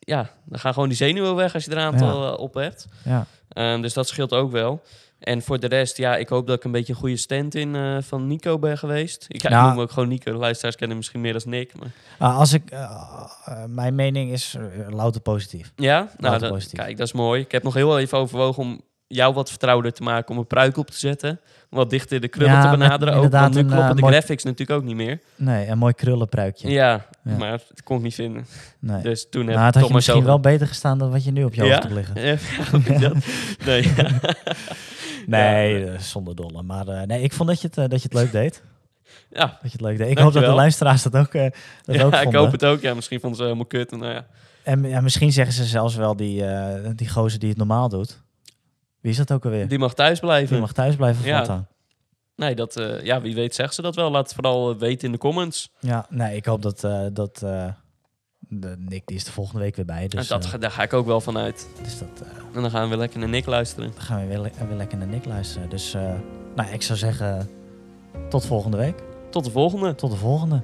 ja, dan gaan gewoon die zenuwen weg als je er een aantal op hebt. Ja. Ehm, dus dat scheelt ook wel. En voor de rest, ja, ik hoop dat ik een beetje een goede stand in eh, van Nico ben geweest. Ik, ja, ik Nou- noem ook gewoon Nico. De luisteraars kennen misschien meer als Nick. Maar... Ah, als ik... eh, eh, mijn mening is louter positief. Ja, nou, dan, positief. kijk, dat is mooi. Ik heb nog heel even overwogen om jou wat vertrouwder te maken, om een pruik op te zetten. Om wat dichter de krullen Ja, te met benaderen. Ook, want nu kloppen eh, de mooi- graphics natuurlijk ook niet meer. Nee, een mooi krullenpruikje. Ja, Ja. maar dat kon ik niet vinden. Nee. Dus toen heb nou, het ik had toch je maar zo... misschien wel beter gestaan dan wat je nu op je Ja? hoofd hebt liggen. Ja, ik? Nee. Nee, eh, zonder dolle. Maar eh, nee, ik vond dat je, het, dat je het leuk deed. ja. Dat je het leuk deed. Ik hoop dat de luisteraars dat ook, eh dat ja ook ik vonden. hoop het ook. Ja, misschien vonden ze helemaal kut. En, nou ja. En ja, misschien zeggen ze zelfs wel die, die gozer die het normaal doet. Wie is dat ook alweer? Die, Die mag thuis blijven. mag thuis blijven Ja. voortaan. Nee, dat, eh, ja, wie weet zegt ze dat wel. Laat het vooral eh, weten in de comments. Ja, nee, ik hoop dat, eh, dat de Nick, die is de volgende week weer bij. Dus, dat, daar ga ik ook wel van uit. dus dat, En dan gaan we weer lekker naar Nick luisteren. dan gaan we weer, weer lekker naar Nick luisteren. Dus nou, ik zou zeggen, tot volgende week. Tot de volgende. Tot de volgende.